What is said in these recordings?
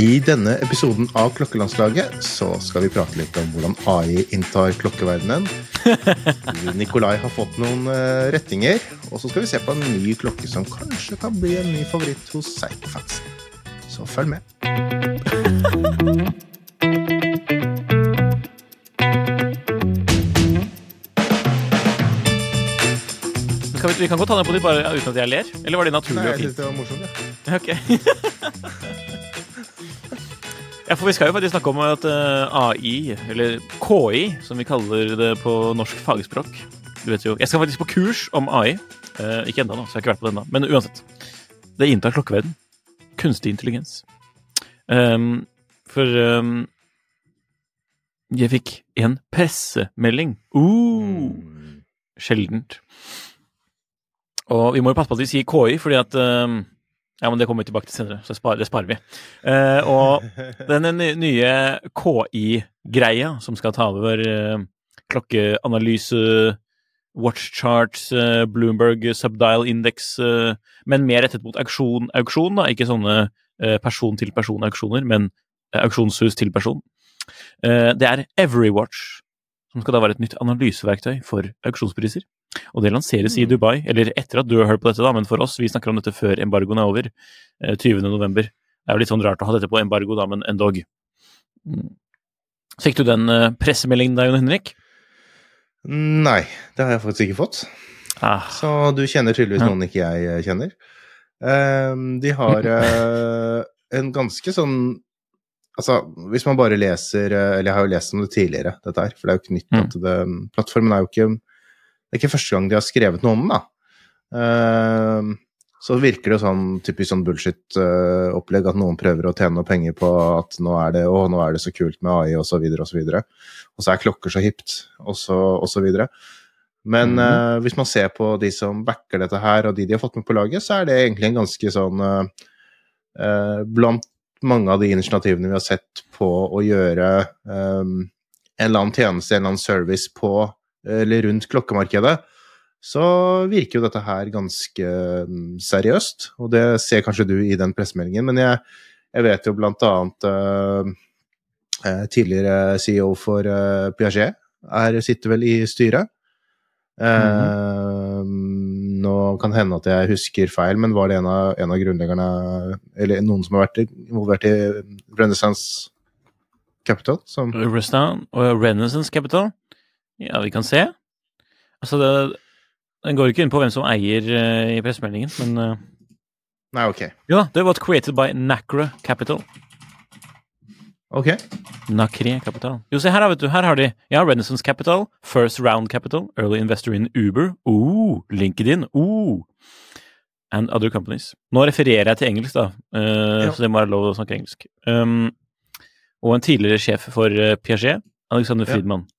I denne episoden av Klokkelandslaget så skal vi prate litt om hvordan AI inntar klokkeverdenen. Nikolai har fått noen eh, rettinger, og så skal vi se på en ny klokke som kanskje kan bli en ny favoritt hos Seiko-fansen. Så følg med. Skal vi, vi kan godt ta den på de bare uten at jeg ler. Eller var det naturlig Nei, jeg synes det var morsomt, ja. Ok. ja, for vi skal jo faktisk snakke om at eh, AI, eller KI, som vi kaller det på norsk fagspråk Du vet jo, Jeg skal faktisk på kurs om AI. Eh, ikke ennå, så jeg har ikke vært på det ennå. Men uansett. Det inntar klokkeverden. Kunstig intelligens. Um, for um, jeg fikk en pressemelding. Uh, sjeldent. Og vi må jo passe på at vi sier KI, fordi at ehm, Ja, men det kommer vi tilbake til senere, så spar, det sparer vi. Eh, og denne nye KI-greia som skal ta over eh, klokkeanalyse, watchcharts, eh, Bloomberg Subdial Index, men mer rettet mot auksjon, auksjon da, ikke sånne person-til-person-auksjoner, men auksjonshus til person. Det er Everywatch, som skal da være et nytt analyseverktøy for auksjonspriser. Og det lanseres i Dubai, eller etter at du har hørt på dette, da, men for oss, vi snakker om dette før embargoen er over, eh, 20. november. Det er jo litt sånn rart å ha dette på embargo, da, men endog. Mm. Fikk du den eh, pressemeldingen da, Jon Henrik? Nei, det har jeg faktisk ikke fått. Ah, Så du kjenner tydeligvis noen ikke jeg eh, kjenner. Ehm, de har eh, en ganske sånn Altså, hvis man bare leser eh, Eller jeg har jo lest om det tidligere, dette her, for det er jo ikke nytt Mm. at det Plattformen er jo ikke Det er ikke første gang de har skrevet noe om den, da. Ehm, så virker det sånn typisk sånn bullshit-opplegg at noen prøver å tjene noe penger på at nå er det, å, nå er det så kult med AI, og så videre, og så videre. Og så er klokker så hipt, og så, og så videre. Men mm -hmm. uh, hvis man ser på de som backer dette her, og de de har fått med på laget, så er det egentlig en ganske sånn uh, Blant mange av de initiativene vi har sett på å gjøre um, en eller annen tjeneste, en eller annen service på eller rundt klokkemarkedet, så virker jo dette her ganske mm, seriøst. Og det ser kanskje du i den pressemeldingen, men jeg, jeg vet jo blant annet eh, tidligere CEO for uh, Piaget er, sitter vel i styret. Eh, Nå kan hende at jeg husker feil, men var det en av, en av grunnleggerne Eller noen som har vært involvert i Renaissance Capital? Som, Renaissance Capital? Ja, vi kan se. Altså, det, den går ikke inn på hvem som eier uh, i pressemeldingen, men uh, nei, ok. Jo da, det var created by Nacra Capital. Ok. Nacre Capital. Jo, se her, vet du. Her har de ja, Renaissance Capital, First Round Capital, Early Investor in Uber, oh, LinkedIn, oh, and other companies. Nå refererer jeg til engelsk, da, uh, Ja. så det må være lov å snakke engelsk. Um, og en tidligere sjef for Piaget, Alexander. Friedmann. Ja.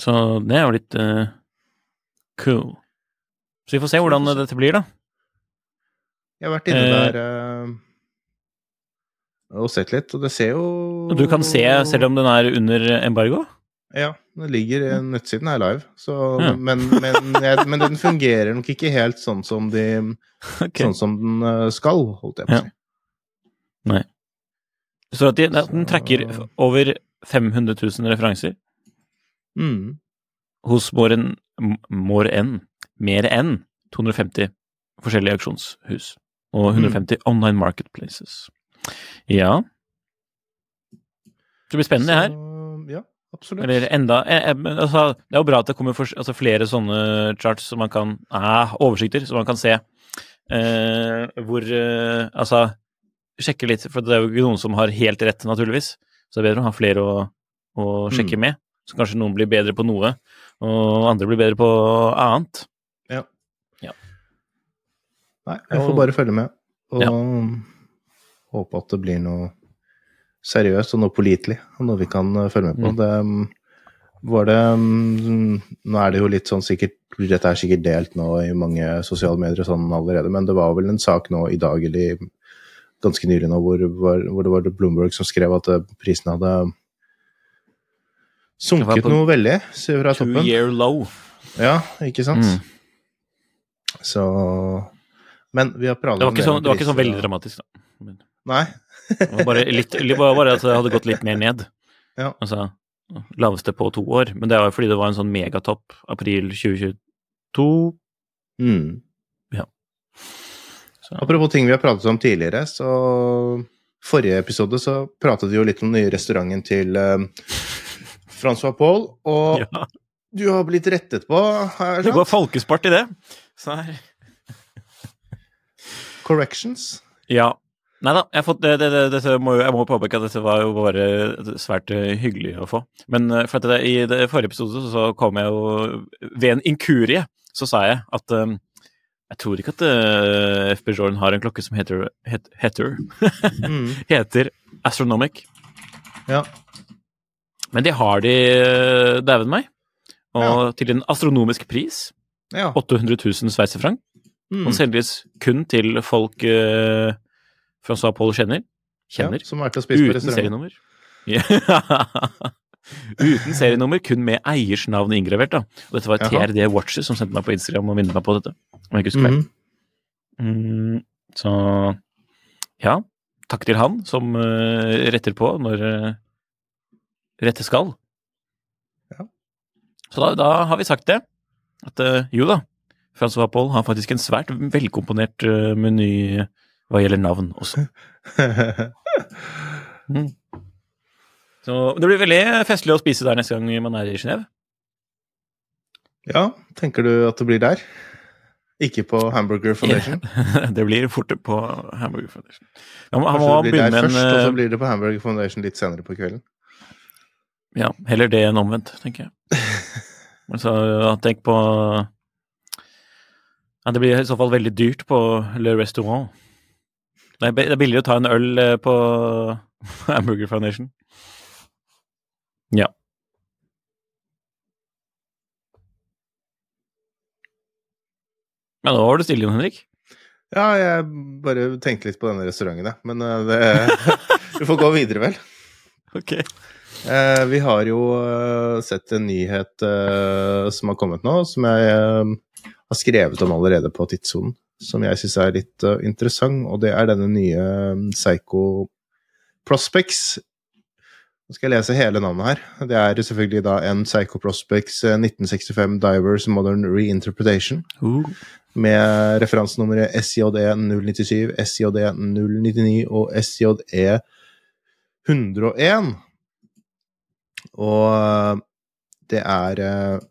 Så det er jo litt uh, cool. Så vi får se hvordan dette blir, da. Jeg har vært inne Eh. der uh, og sett litt, og det ser jo du kan se, selv om den er under embargo? Ja, den ligger nettsiden er live, så, Ja. men, men, jeg, men den fungerer nok ikke helt sånn som, de, okay. sånn som den skal, holdt jeg på å Ja. si. Nei. Så at de, den trekker over 500 000 referanser Mm. hos more enn mer enn 250 forskjellige auksjonshus og 150 online marketplaces. Ja. Det blir spennende, det her. Ja, absolutt. Eller enda eh, eh, altså, Det er jo bra at det kommer for, altså, flere sånne charts som man kan ah, Oversikter som man kan se eh, hvor eh, Altså sjekke litt, for det er jo ikke noen som har helt rett, naturligvis. Så det er bedre å ha flere å, å sjekke Mm. med. Så kanskje noen blir bedre på noe, og andre blir bedre på annet. Ja. Ja. Nei, jeg får bare følge med. Og Ja. håpe at det blir noe seriøst og noe pålitelig, og noe vi kan eh, følge med på. Mm. Det mm, var det mm, Nå er det jo litt sånn sikkert Dette er sikkert delt nå i mange sosiale medier og sånn allerede, men det var vel en sak nå i dag eller ganske nylig nå hvor, hvor, det var Bloomberg som skrev at eh, prisen hadde sunket noe veldig fra fra Two year low. Ja, ikke sant? Mm. Så Men vi har pratet Det var ikke sånn, det var ikke sånn veldig dramatisk, da. Men Nei. Det var bare, litt, bare at det hadde gått litt mer ned. Ja. Altså laveste på to år. Men det var jo fordi det var en sånn megatopp april 2022. Mm. Så. Apropos ting vi har pratet om tidligere, så Forrige episode så pratet vi jo litt om den nye restauranten til eh, Francois Paul, og Ja, du har blitt rettet på her, det går folkespart i det. Så her. Corrections. Ja. Nei da, jeg, fått, det, det, det, må, jeg må påpeke at dette var jo bare svært eh, hyggelig å få. Men eh, for at det, i det forrige episode så kom jeg jo Ved en inkurie så sa jeg at um, jeg tror ikke at uh, FB Jordan har en klokke som heter, het, heter, Mm. heter Astronomic. Ja. Men det har de uh, dæven meg. Og til en astronomisk pris. ja. 800 000 sveitserfranc. Mm. Og selges kun til folk uh, Francois Paul kjenner. Kjenner. Ja, som har vært å spise på Uten serienummer. Ja. Uten serienummer, kun med eiers navn inngravert. da. Og dette var. TRD Watcher som sendte meg på Instagram og minnet meg på dette. Om jeg ikke husker feil. Mhm. Mm, så ja, takk til han som uh, retter på når uh, rette skal. Ja. Så da, da har vi sagt det. At eh, jo da, Francois Paul har faktisk en svært velkomponert uh, meny hva gjelder navn også. Mm. Så det blir veldig festlig å spise der neste gang man er i Genéve. ja, tenker du at det blir der? Ikke på Hamburger Foundation? det blir fort på Hamburger Foundation. Han, han må det blir der først, og så eh, blir det på Hamburger Foundation litt senere på kvelden? Ja, heller det enn omvendt, tenker jeg. Men så tenk på ja, Det blir i så fall veldig dyrt på Le Restaurant. Er, det er billigere å ta en øl eh, på Hamburger Foundation. Ja. Men nå var du stille, Jon Henrik. Ja, jeg bare tenkte litt på denne restauranten, jeg. Men eh, det Vi får gå videre, vel. Ok. Eh, vi har jo eh, sett en nyhet eh, som har kommet nå, som jeg eh, har skrevet om allerede på tidssonen. Som jeg syns er litt uh, interessant, og det er denne nye eh, Psycho Prospects. Nå skal jeg lese hele navnet her. Det er selvfølgelig da en Psycho Prospects eh, 1965 Divers Modern Reinterpretation Uh. med referansenummeret SJE 097, SJE 099 og SJE 101. Og eh, det er eh,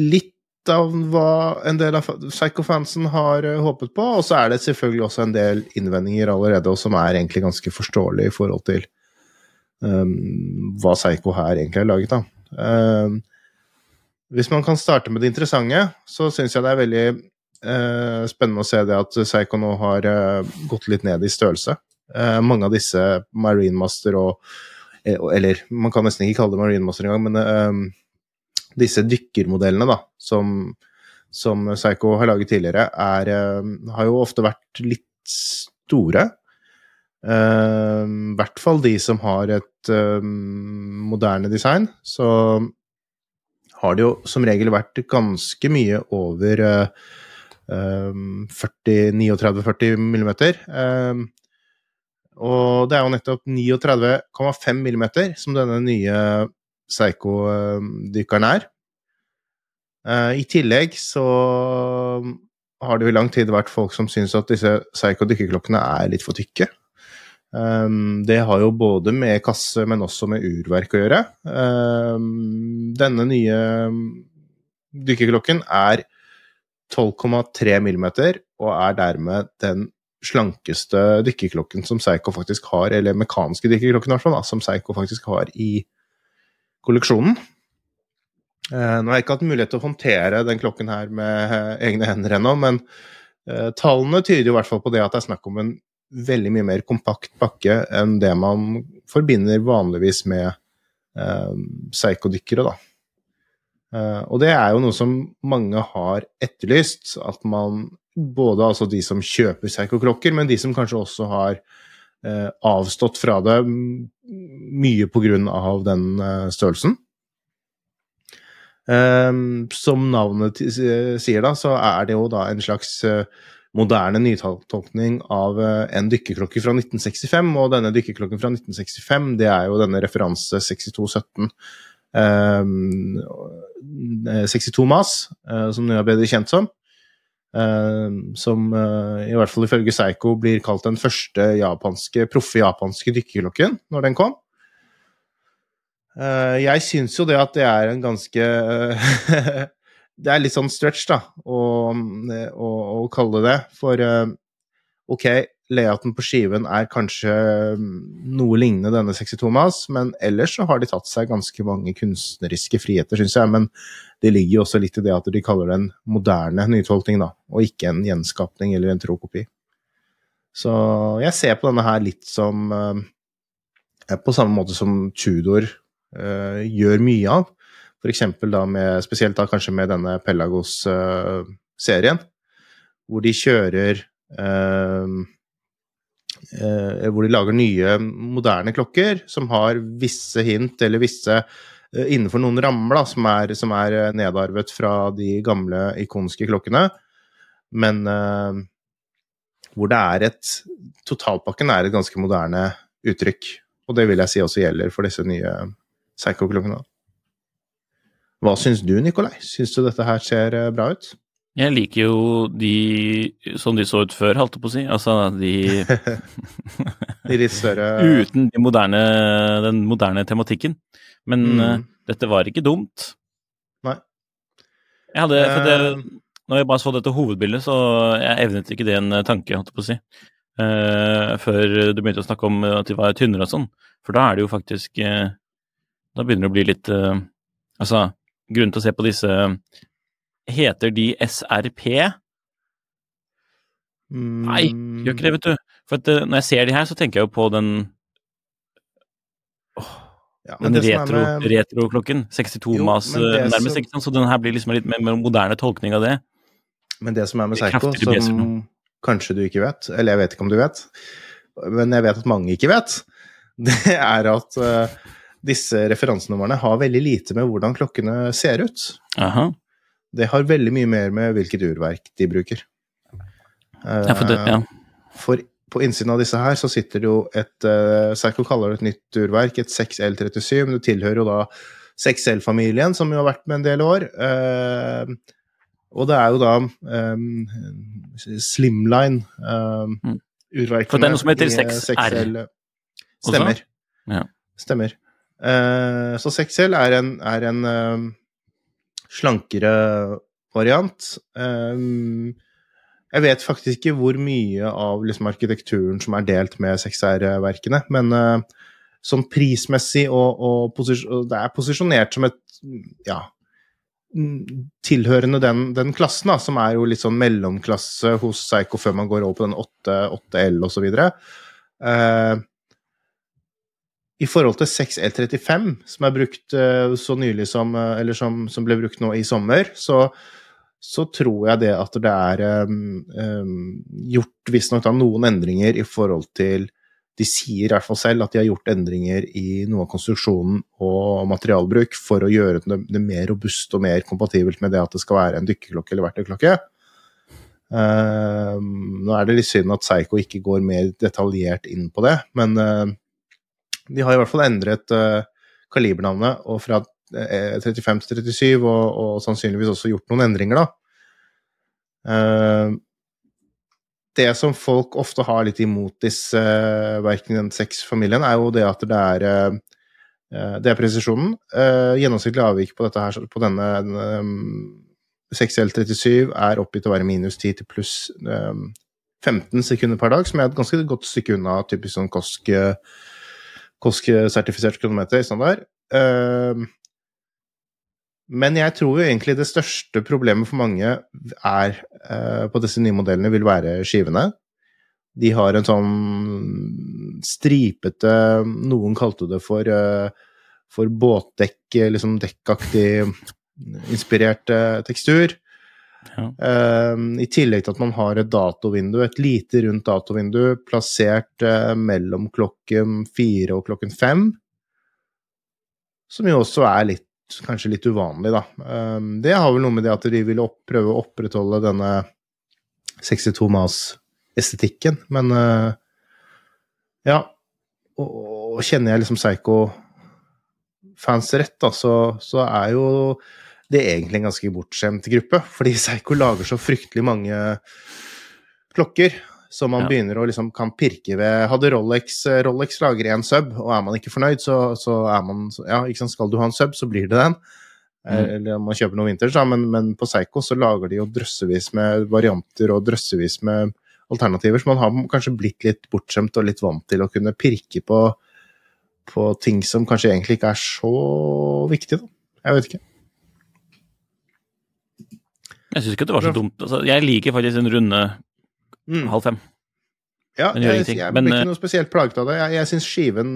litt av hva en del av Psycho-fansen har eh, håpet på, og så er det selvfølgelig også en del innvendinger allerede, og som er egentlig ganske forståelige i forhold til um, hva Psycho her egentlig er laget av. Um, hvis man kan starte med det interessante, så syns jeg det er veldig uh, spennende å se det at Psycho nå har uh, gått litt ned i størrelse. Uh, mange av disse Marine Master og Eller man kan nesten ikke kalle det Marine Master engang, men eh, disse dykkermodellene da, som, som Psycho har laget tidligere, er, eh, har jo ofte vært litt store. Eh, I hvert fall de som har et eh, moderne design. Så har det jo som regel vært ganske mye over eh, eh, 39-40 millimeter. Eh, og det er jo nettopp 39,5 millimeter som denne nye Psycho-dykkeren er. Eh, I tillegg så har det jo i lang tid vært folk som syns at disse Psycho-dykkerklokkene er litt for tykke. Um, det har jo både med kasse, men også med urverk å gjøre. Um, denne nye dykkerklokken er 12,3 millimeter, og er dermed den slankeste dykkerklokken som Seigo faktisk har, eller mekaniske dykkerklokken da, som Seigo faktisk har i kolleksjonen. Uh, nå har jeg ikke hatt mulighet til å håndtere den klokken her med egne hender ennå, men Eh, tallene tyder jo i hvert fall på det at det er snakk om en veldig mye mer kompakt pakke enn det man forbinder vanligvis med eh, psykodykkere, da. Eh, og det er jo noe som mange har etterlyst, at man både altså de som kjøper psykoklokker, men de som kanskje også har eh, avstått fra det mye av den eh, størrelsen. Eh, som navnet sier, da, så er det jo da en slags uh, moderne nytolkning av uh, en dykkerklokke fra 1965. Og denne dykkerklokken fra 1965, det er jo denne referanse 6217. Um, 62 Mas, uh, som nå er bedre kjent som. Som i hvert fall ifølge Seiko blir kalt den første japanske, proffe japanske dykkerklokken når den kom. Uh, jeg syns jo det at det er en ganske Det er litt sånn stretch, da, å, å, å kalle det For uh, ok, layouten på skiven er kanskje noe lignende denne 62 Mas, men ellers så har de tatt seg ganske mange kunstneriske friheter, syns jeg. Men det ligger jo også litt i det at de kaller det en moderne nytolkning, da, og ikke en gjenskapning eller en trokopi. Så jeg ser på denne her litt som uh, På samme måte som Tudor uh, gjør mye av. F.eks. da med Spesielt da kanskje med denne Pelagos-serien, uh, hvor de kjører uh, Hvor de lager nye, moderne klokker som har visse hint, eller visse Innenfor noen rammer, da, som er, som er nedarvet fra de gamle, ikonske klokkene. Men hvor det er et Totalpakken er et ganske moderne uttrykk. Og det vil jeg si også gjelder for disse nye Psycho-klokkene. Hva syns du, Nikolai? Syns du dette her ser eh, bra ut? Jeg liker jo de som de så ut før, holdt jeg på å si. Altså de De litt større Uten de moderne, den moderne tematikken. Men mm. uh, dette var ikke dumt. Nei. Jeg hadde for det, uh, Når jeg bare så dette hovedbildet, så jeg evnet ikke det en tanke, holdt jeg på å si. Uh, før du begynte å snakke om at de var tynnere og sånn. For da er det jo faktisk da begynner det å bli litt uh, Altså, grunnen til å se på disse Heter de SRP? Mm. Nei, gjør ikke det, vet du. For at, uh, når jeg ser de her, så tenker jeg jo på den oh, ja, den retro, med... Retro 62 jo, mas uh, nærmest, sant? Så den her blir liksom litt mer, moderne tolkning av det. Men det som er med Seigo, som kanskje du ikke vet, eller jeg vet ikke om du vet, men jeg vet at mange ikke vet, det er at uh, disse referansenumrene har veldig lite med hvordan klokkene ser ut. Aha. Det har veldig mye mer med hvilket urverk de bruker. Ja, for, det, ja. Eh, for på innsiden av disse her så sitter det jo et uh, Psycho kaller det et nytt urverk, et 6L37, men det tilhører jo da 6L-familien, som jo har vært med en del år. Uh, og det er jo da um, Slimline um, mm. urverkene For det er noe som heter 6R? Stemmer. Ja. Stemmer. Uh, så 6L er en, er en slankere variant. Um, jeg vet faktisk ikke hvor mye av liksom, arkitekturen som er delt med 6R-verkene, men uh, sånn prismessig og, og, og, det er posisjonert som et ja, tilhørende den, den klassen, da, som er jo litt sånn mellomklasse hos Psycho før man går over på den 8, 8L osv. Uh, i forhold til 6L35, som er brukt uh, så nylig som uh, Eller som, som, ble brukt nå i sommer, så, så tror jeg det at det er um, um, gjort visstnok noen endringer i forhold til De sier i hvert fall selv at de har gjort endringer i noe av konstruksjonen og materialbruk for å gjøre det, det mer robust og mer kompatibelt med det at det skal være en dykkerklokke eller verktøyklokke. Uh, nå er det litt synd at Seigo ikke går mer detaljert inn på det, men de har i hvert fall endret uh, kalibernavnet og fra uh, 35 til 37, og, og, sannsynligvis også gjort noen endringer, da. Uh, det som folk ofte har litt imot disse verkene i den seks-familien, er jo det at det er det er presisjonen. Gjennomsnittlig avvik på, dette her, på denne um, 6L37 er oppgitt å være minus 10 til pluss um, 15 sekunder per dag, som er et ganske godt stykke unna typisk sånn kosk KOSK-sertifisert kronometer standard. Uh, Men jeg tror jo egentlig det største problemet for mange er eh, på disse nye modellene vil være skivene. De har en sånn stripete Noen kalte det for, eh, for båtdekk, liksom dekkaktig inspirert eh, tekstur. Eh, I tillegg til at man har et datovindu, et lite rundt datovindu, plassert uh, mellom klokken fire og klokken fem. Som jo også er litt, kanskje litt uvanlig, da. Uh, det har vel noe med det at de vil opp, prøve å opprettholde denne 62 Mas-estetikken, men eh, ja. Og, og kjenner jeg liksom Psycho-fans rett, da, så, så er jo det er egentlig en ganske bortskjemt gruppe, fordi Seigo lager så fryktelig mange klokker som man Ja. begynner å liksom kan pirke ved. Hadde Rolex Rolex lager en sub, og er man ikke fornøyd, så, så er man Ja, ikke sant, skal du ha en sub, så blir det den. Eh, Mm. Eller om man kjøper noe vinters, da, men, men på Seiko så lager de jo drøssevis med varianter og drøssevis med alternativer, så man har kanskje blitt litt bortskjemt og litt vant til å kunne pirke på, på ting som kanskje egentlig ikke er så viktig, da. Jeg vet ikke. Jeg syns ikke det var så dumt. Altså, jeg liker faktisk en runde Mm. halv fem. Ja, jeg, jeg, jeg, jeg men, blir eh, ikke noe spesielt plaget av det. Jeg, jeg syns skiven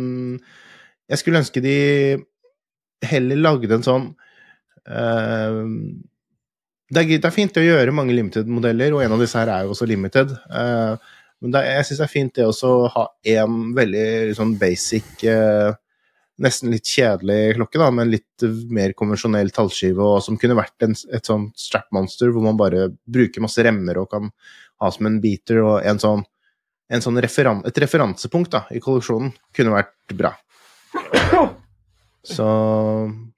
Jeg skulle ønske de heller lagde en sånn uh, det, er, det er fint å gjøre mange limited-modeller, og en av disse her er jo også limited. Uh, men det, jeg syns det er fint det også å ha én veldig sånn basic eh, Nesten litt kjedelig klokke, da, en litt mer konvensjonell tallskive, og som kunne vært en, et sånt strap-monster hvor man bare bruker masse remmer og kan ha som en beater, og en sånn en sånn referan et referansepunkt da, i kolleksjonen kunne vært bra. Så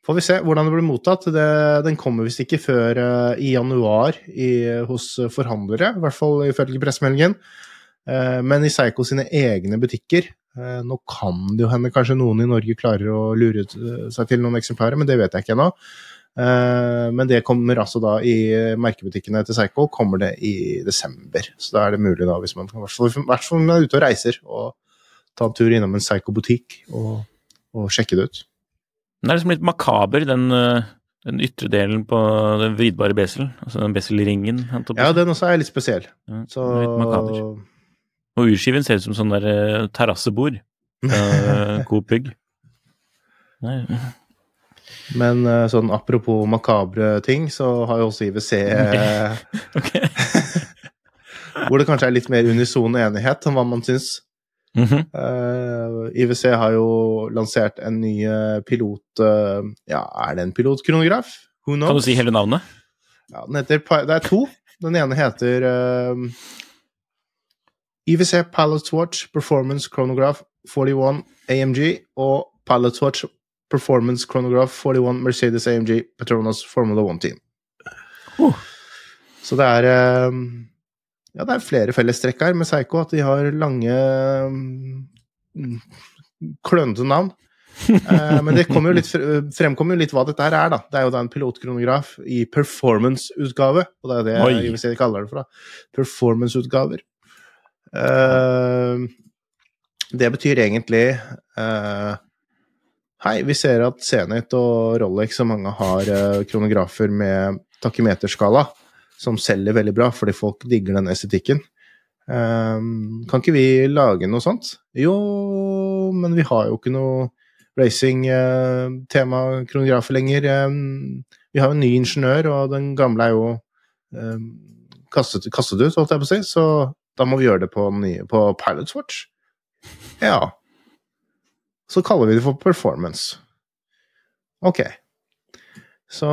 får vi se hvordan det blir mottatt. Det, den kommer visst ikke før uh, i januar i, hos forhandlere, i hvert fall ifølge pressemeldingen. Uh, men i Psycho sine egne butikker Nå kan det jo hende kanskje noen i Norge klarer å lure eh, seg til noen eksemplarer, men det vet jeg ikke ennå. Eh, Men det kommer altså da i merkebutikkene til Seiko kommer det i desember. Så da er det mulig, da, hvis man i hvert fall- er ute og reiser, og ta en tur innom en Seiko-butikk og, og sjekke det ut. Den er liksom litt makaber, den, eh, den ytre delen på den vridbare besel. Altså den beselringen. Ja, den også er litt spesiell. Ja, Så litt makaber. Og urskiven ser ut som sånn der eh, terrassebord. Uh, Coop Bygg. Men eh, sånn apropos makabre ting, så har jo også IWC eh. Hvor det kanskje er litt mer unison enighet om hva man syns. Mm -hmm. uh, IWC har jo lansert en ny eh, pilot Uh, Ja, er det en pilotkronograf? Who knows? Kan du si hele navnet? Ja, den heter, det er to. Den ene heter uh, IWC Pilot Watch Performance Chronograph 41 AMG og Pilot Watch Performance Chronograph 41 Mercedes AMG Petronas Formula 1 Team. Oh. Så det er eh, Ja, det er flere fellestrekk her med Seigo, at de har lange mm, klønete navn. Eh, men det jo litt, fremkommer jo litt hva dette her er, da. Det er jo da en pilotkronograf i performance-utgave, og det er det Oi. IWC kaller det for, da. Performance-utgaver. Eh, det betyr egentlig eh, Hei, vi ser at Zenit og Rolex og mange har eh, kronografer med takimeterskala, som selger veldig bra fordi folk digger den estetikken. Kan ikke vi lage noe sånt? Jo, men vi har jo ikke noe racing-tema-kronografer lenger. Vi har jo en ny ingeniør, og den gamle er jo kastet, kastet ut, holdt jeg på å si, så da må vi gjøre det på, nye, på Pilots Watch. Ja. Så kaller vi det for performance. Ok. Så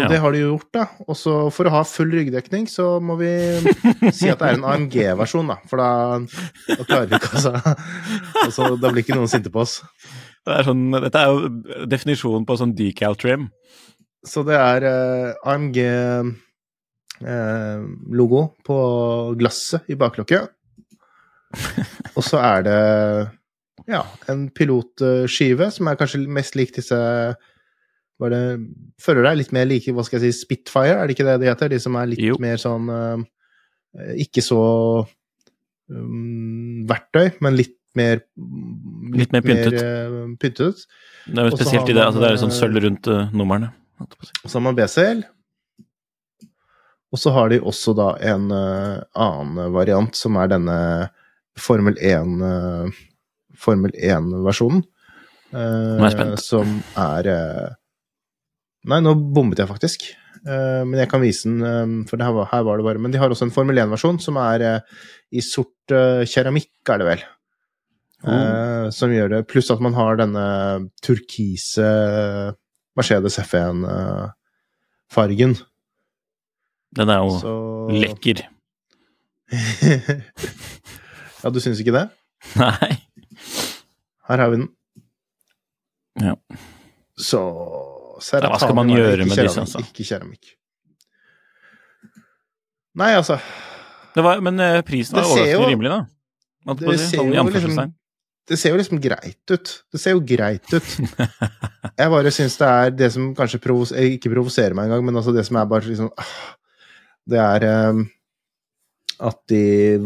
Ja. det har de jo gjort, da. Og så for å ha full ryggdekning, så må vi si at det er en AMG-versjon, da. For da, da klarer vi ikke altså. altså Da blir ikke noen sinte på oss. Det er sånn, dette er jo definisjonen på sånn decal trim. Så det er eh, AMG-logo på glasset i baklokket. Og så er det ja, en pilotskive som er kanskje mest lik disse var det, Føler deg litt mer like hva skal jeg si, Spitfire, er det ikke det de heter? De som er litt Jo. mer sånn eh, Ikke så um, verktøy, men litt mer Litt mer pyntet. eh, pyntet. Det er jo spesielt i det, altså det er sånn eh, sølv rundt uh, numrene. Og så har man BCL. Og så har de også da en eh, annen variant, som er denne Formel 1 eh, Formel 1-versjonen. Nå er jeg spent. Som er eh, Nei, nå bommet jeg faktisk. Eh, men jeg kan vise den, eh, for det her, var, her var det bare Men de har også en Formel 1-versjon som er eh, i sort eh, keramikk, er det vel. Eh, som gjør det Pluss at man har denne turkise Mercedes F1-fargen. Den er jo Så lekker. ja, du syns ikke det? Nei. Her har vi den. Ja. Så Ja, hva skal man gjøre med disse, altså? Ikke keramikk. Nei, altså Det var, men eh, prisen var Det overraskende rimelig, da. Å Det ser Sånn liksom. Det ser jo liksom greit ut. Det ser jo greit ut. Jeg bare syns det er det som kanskje provos eh, ikke provoserer meg engang, men altså det som er bare liksom ah, Det er eh, at de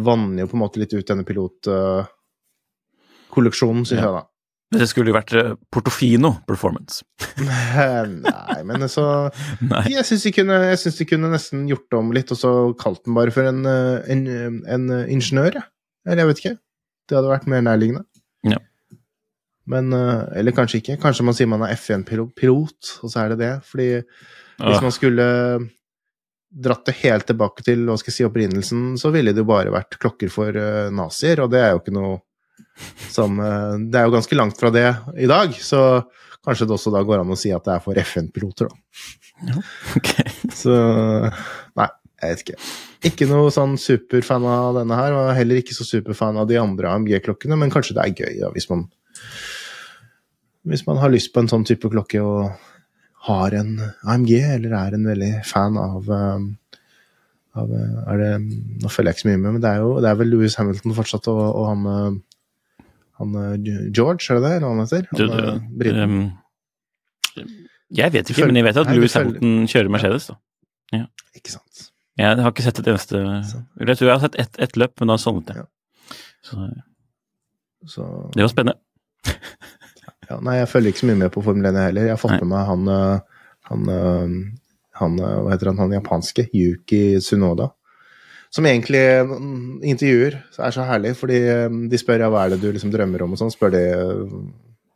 vanner jo på en måte litt ut denne pilotkolleksjonen, syns Ja. jeg, da. Men det skulle jo vært eh, Portofino performance. Nei, men altså Nei. Jeg syns de, de kunne nesten gjort om litt, og så kalt den bare for en, eh, en, en ingeniør, jeg. Eller jeg vet ikke. Det hadde vært mer nærliggende. Ja. Men eh, Eller kanskje ikke. Kanskje man sier man er F1-pilot, og så er det det. Fordi hvis man skulle dratt det helt tilbake til hva skal jeg si, opprinnelsen, så ville det jo bare vært klokker for uh, nazier, og det er jo ikke noe som uh, Det er jo ganske langt fra det i dag, så kanskje det også da går an å si at det er for FN-piloter, da. ok. Så Nei, jeg vet ikke. Ikke noe sånn superfan av denne her, og heller ikke så superfan av de andre AMG-klokkene, men kanskje det er gøy, da, hvis man Hvis man har lyst på en sånn type klokke og har en AMG, eller er en veldig fan av, um, av uh, det, Nå følger jeg ikke så mye med, men det er jo det er vel Louis Hamilton fortsatt, og, og han, uh, han uh, George, er det det, eller hva han heter? Han, du, du, um, jeg vet ikke, men jeg vet at Louis Hamilton kjører Mercedes. da. Ikke sant. Jeg har ikke sett et eneste Sånn. Jeg tror jeg har sett ett et løp, men da sovnet jeg. Ja. Så Så det var spennende. Ja, nei, jeg følger ikke så mye med på Formel 1 jeg heller. Jeg har fått med meg han, øh, han, øh, han øh, Hva heter han, han japanske? Yuki Tsunoda. Som egentlig intervjuer er så herlig, fordi de spør ja, hva er det du liksom drømmer om, og sånn, spør de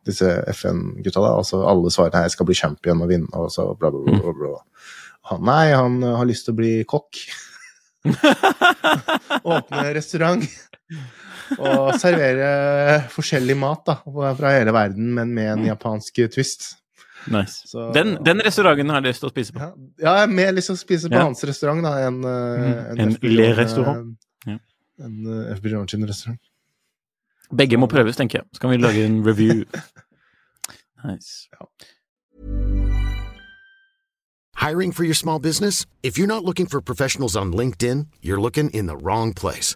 disse FN-gutta, da. Altså alle svarer nei, jeg skal bli champion og vinne, og så bla, bla, bla. bla, bla. Han, nei, han har lyst til å bli kokk. Åpne restaurant. Og servere forskjellig mat da, fra hele verden, men med en japansk twist. Nice. Så- Den, den restauranten har jeg lyst til å spise på. Ja, ja, jeg er mer lyst til å spise på Ja. hans restaurant da, enn uh, Mm, en Le-restaurant. En, En uh, FB John sin restaurant. Begge må prøves, tenker jeg. Så kan vi lage en review. Nice. Hiring for your small business? If you're not looking for professionals on LinkedIn, you're looking in the wrong place.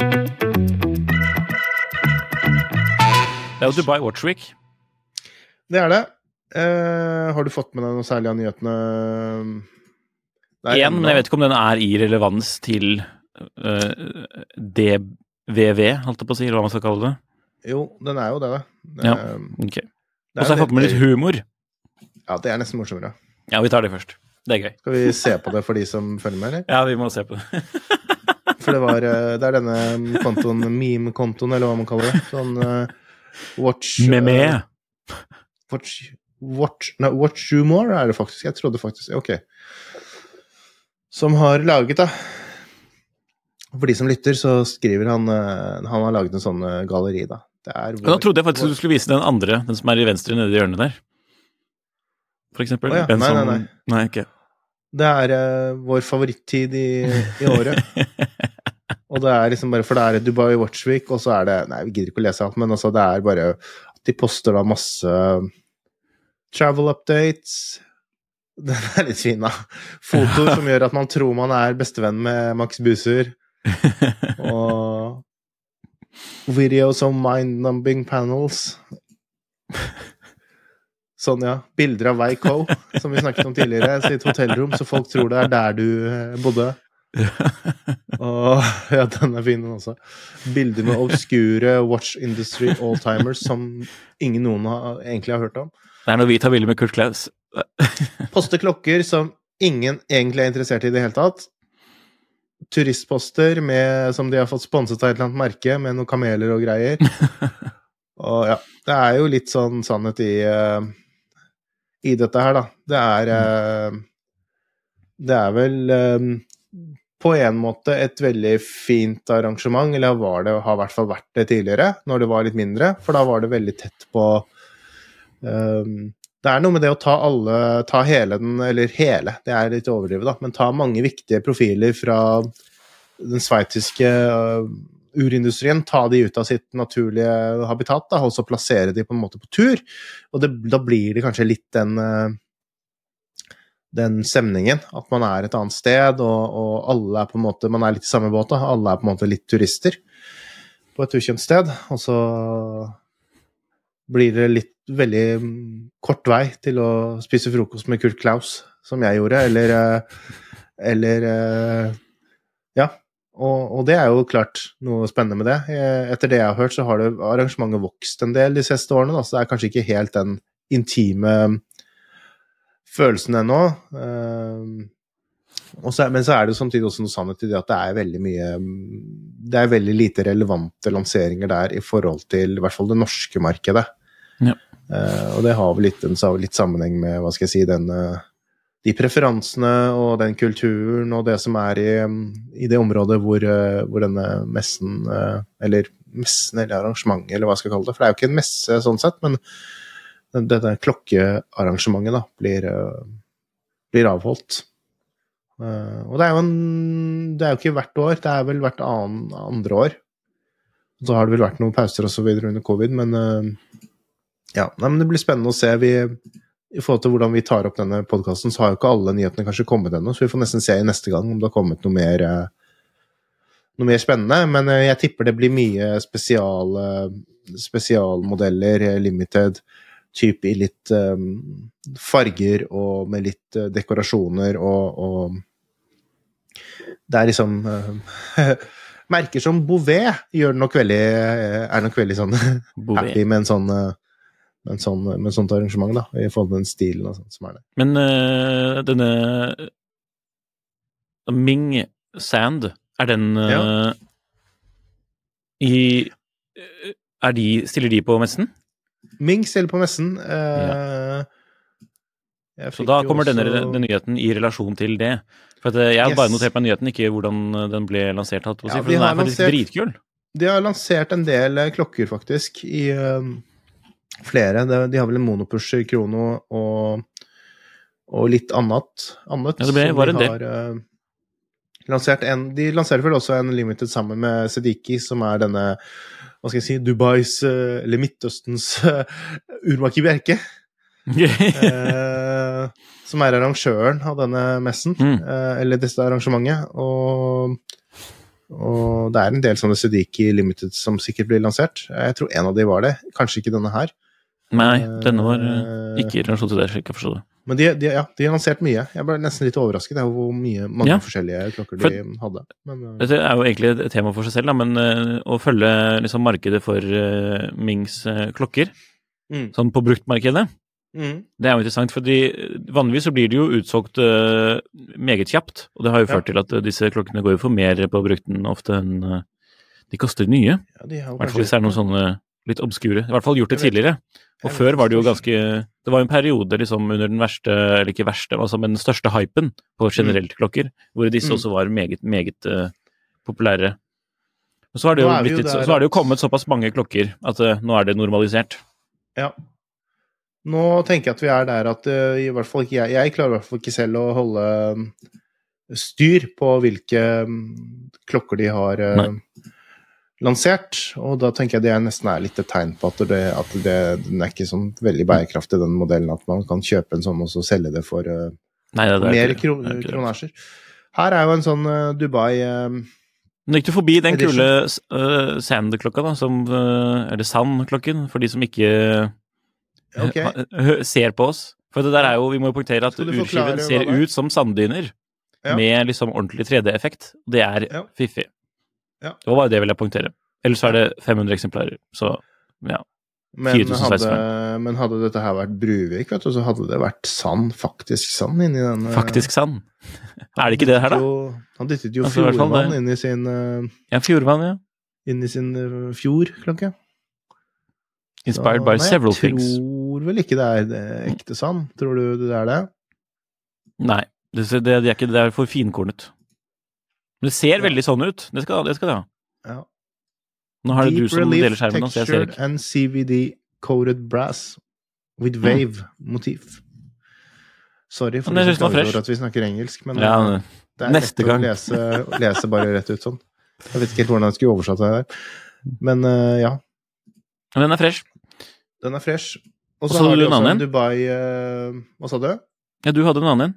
Det er jo Dubai Watch Week. Det er det. Uh, har du fått med deg noe særlig av nyhetene? Det Én, men jeg vet ikke om den er i relevans til uh, DVV, holdt jeg på å si, eller hva man skal kalle det. Jo, den er jo det, da. Ja. Eh, Ok. det Og så har jeg fått med litt humor. Ja, det er nesten morsommere. Ja, vi tar det først. Det er gøy. Skal vi se på det for de som følger med, eller? Ja, vi må se på det. For det var eh, Det er denne kontoen, meme-kontoen, eller hva man kaller det. Sånn eh, Watch eh, Med med. Watch Watch, no, watch You More er det faktisk. Jeg trodde faktisk Ok. Som har laget, da For de som lytter, så skriver han uh, Han har laget en sånn uh, galleri, da. Det er Og da trodde jeg faktisk du skulle vise den andre, den som er i venstre nede i hjørnet der. For eksempel. Oh, ja, nei, nei, nei. Nei, okay. Det er uh, vår favorittid i, i året. og det er liksom bare For det er Dubai Watch Week, og så er det Nei, vi gidder ikke å lese alt, men altså, det er bare at de poster da masse travel updates. Den er litt fin, da. Fotoer som gjør at man tror man er bestevenn med Max Buser. Og videos of mind-numbing panels. Sånn, ja. Bilder av Weico, som vi snakket om tidligere, sitt hotellrom, så folk tror det er der du eh, bodde. Og ja, den er fin, den også. Bilder med obskure watch industry alltimers som ingen noen har, egentlig har hørt om. Det er når vi tar bilder med Kurt Klaus. Poster klokker som ingen egentlig er interessert i i det hele tatt. Turistposter med, som de har fått sponset av et eller annet merke, med noen kameler og greier. Og ja, det er jo litt sånn sannhet i uh, i dette her, da. Det er uh, Det er vel um, på en måte et veldig fint arrangement, eller var det, har i hvert fall vært det tidligere, når det var litt mindre, for da var det veldig tett på um, Det er noe med det å ta alle Ta hele den, eller hele, det er litt overdrevet, da, men ta mange viktige profiler fra den sveitsiske uh, urindustrien, ta de ut av sitt naturlige habitat, da, og så plassere de på en måte på tur. Og det, da blir det kanskje litt den uh, den stemningen. At man er et annet sted, og, og, alle er på en måte Man er litt i samme båt, da. Alle er på en måte litt turister på et ukjent sted. Og så blir det litt veldig kort vei til å spise frokost med Kurt Klaus, som jeg gjorde, eller Eller Ja. Og, og, det er jo klart noe spennende med det. Etter det jeg har hørt, så har det arrangementet vokst en del de siste årene, da, så det er kanskje ikke helt den intime følelsen ennå. Så, men så er det jo samtidig også noe sannhet i det at det er veldig mye Det er veldig lite relevante lanseringer der i forhold til i hvert fall det norske markedet. Ja. Uh, og det har vel litt, litt, sammenheng med hva skal jeg si, den, uh, de preferansene og den kulturen og det som er i, i det området hvor, hvor denne messen, eller messen eller arrangementet, eller hva jeg skal kalle det, for det er jo ikke en messe sånn sett, men dette klokkearrangementet da, blir, eh, blir avholdt. Uh, og det er jo en Det er jo ikke hvert år, det er vel hvert annen, andre år. Så har det vel vært noen pauser og så videre under covid, men uh, ja. Nei, men det blir spennende å se. Vi, I forhold til hvordan vi tar opp denne podkasten, så har jo ikke alle nyhetene kanskje kommet ennå, så vi får nesten se i neste gang om det har kommet noe mer, noe mer spennende. Men jeg tipper det blir mye spesial, spesialmodeller, limited type i litt um, farger og med litt uh, dekorasjoner og, og, Det er liksom uh, Merker som Bouvet gjør nok veldig eh, er nok veldig sånn happy med en sånn med, sånn, med sånt arrangement, da, i forhold til den stilen og sånt som er det. Men uh, denne Ming Sand, er den ja. i er de, Stiller de på messen? Ming selger på messen. Uh, så da kommer også... denne, denne, nyheten i relasjon til det. For Jeg har yes. bare notert meg nyheten, ikke hvordan den ble lansert. Hatt, ja, for den er faktisk lansert, dritkul. De har lansert en del eh, klokker, faktisk, i uh, flere. De, har vel en monopush i Krono og, og litt annet. annet ja, det ble, var en de har, uh, lansert en, De lanserer vel også en limited sammen med Sediki, som er denne hva skal jeg si, Dubais, eh, eller Midtøstens Urmaki Bjerke. uh, som er arrangøren av denne messen, mm. uh, eller dette arrangementet. Og, og, det er en del sånne Sediki Limited som sikkert blir lansert. Jeg tror en av de var det. Kanskje ikke denne her. Nei, denne var ikke i relasjon til det, slik jeg forstår det. Men de, de, ja, de har lansert mye. Jeg ble nesten litt overrasket over hvor mye, mange ja. forskjellige klokker de for, hadde. Men, uh, dette er jo egentlig et tema for seg selv, da, men uh, å følge liksom, markedet for uh, Mings klokker, mm. sånn på bruktmarkedet, mm. det er jo interessant. fordi vanligvis så blir det jo utsolgt meget kjapt. Og det har jo ført ja. til at disse klokkene går jo for mer på brukten ofte enn de koster nye. I hvert fall hvis det er noen sånne litt obskure. I hvert fall gjort det tidligere. Og før var det jo ganske Det var en periode liksom under den verste, eller ikke verste, altså, men den største hypen på generelt klokker, hvor disse mm. også var meget, meget uh, populære. Og så har, det jo blitt, jo så, så det jo kommet såpass mange klokker at uh, nå er det normalisert. Ja. Nå tenker jeg at vi er der at uh, i hvert fall ikke jeg Jeg klarer i hvert fall ikke selv å holde styr på hvilke um, klokker de har uh, lansert. Og da tenker jeg det er nesten er litt et tegn på at, det, at det, den er ikke sånn veldig bærekraftig, den modellen. At man kan kjøpe en sånn og så selge det for uh, Nei, det, er Mer kro er kronasjer. Her er jo en sånn uh, Dubai uh, men gikk du forbi den kule uh, Sand-klokka, da, som uh, Eller Sand-klokken, for de som ikke uh, okay. ser på oss. For det der er jo, vi må jo poengtere at urskiven ser er? ut som sanddyner. Ja. Med liksom ordentlig 3D-effekt. Det er Ja. fiffig. Ja. Det var bare det jeg ville poengtere. Ellers så er det 500 eksemplarer, så ja. Men hadde, men hadde dette her vært Bruvik, vet du, så hadde det vært sand, faktisk sand, inni den eh, Faktisk sand. er det ikke det her, da? Jo, han dyttet jo Altså, fjordvann inn i sin, eh, Ja, Fjordvann, ja. inn i sin eh, fjordklokke. Inspired Så, by nei, several things. Jeg tror vel ikke det er det ekte sand. Tror du det er det? Nei, det, det, det, er ikke, det er for finkornet. Men det ser veldig sånn ut. Det skal det skal det ha. Ja. Nå har det du Deep som relief, deler skjermen, så jeg ser textured ikke. and CVD-coated brass with wave motif. Sorry for Men jeg de synes som den var klager fresh. over at vi snakker engelsk, men Ja, eh, det er neste gang. å lese, lese bare rett ut sånn. Jeg vet ikke helt hvordan jeg skulle oversatt det der. Men uh, ja, men den er fresh. den er fresh. Og så har du en annen en Dubai uh, Hva sa du? Ja, du hadde en annen en.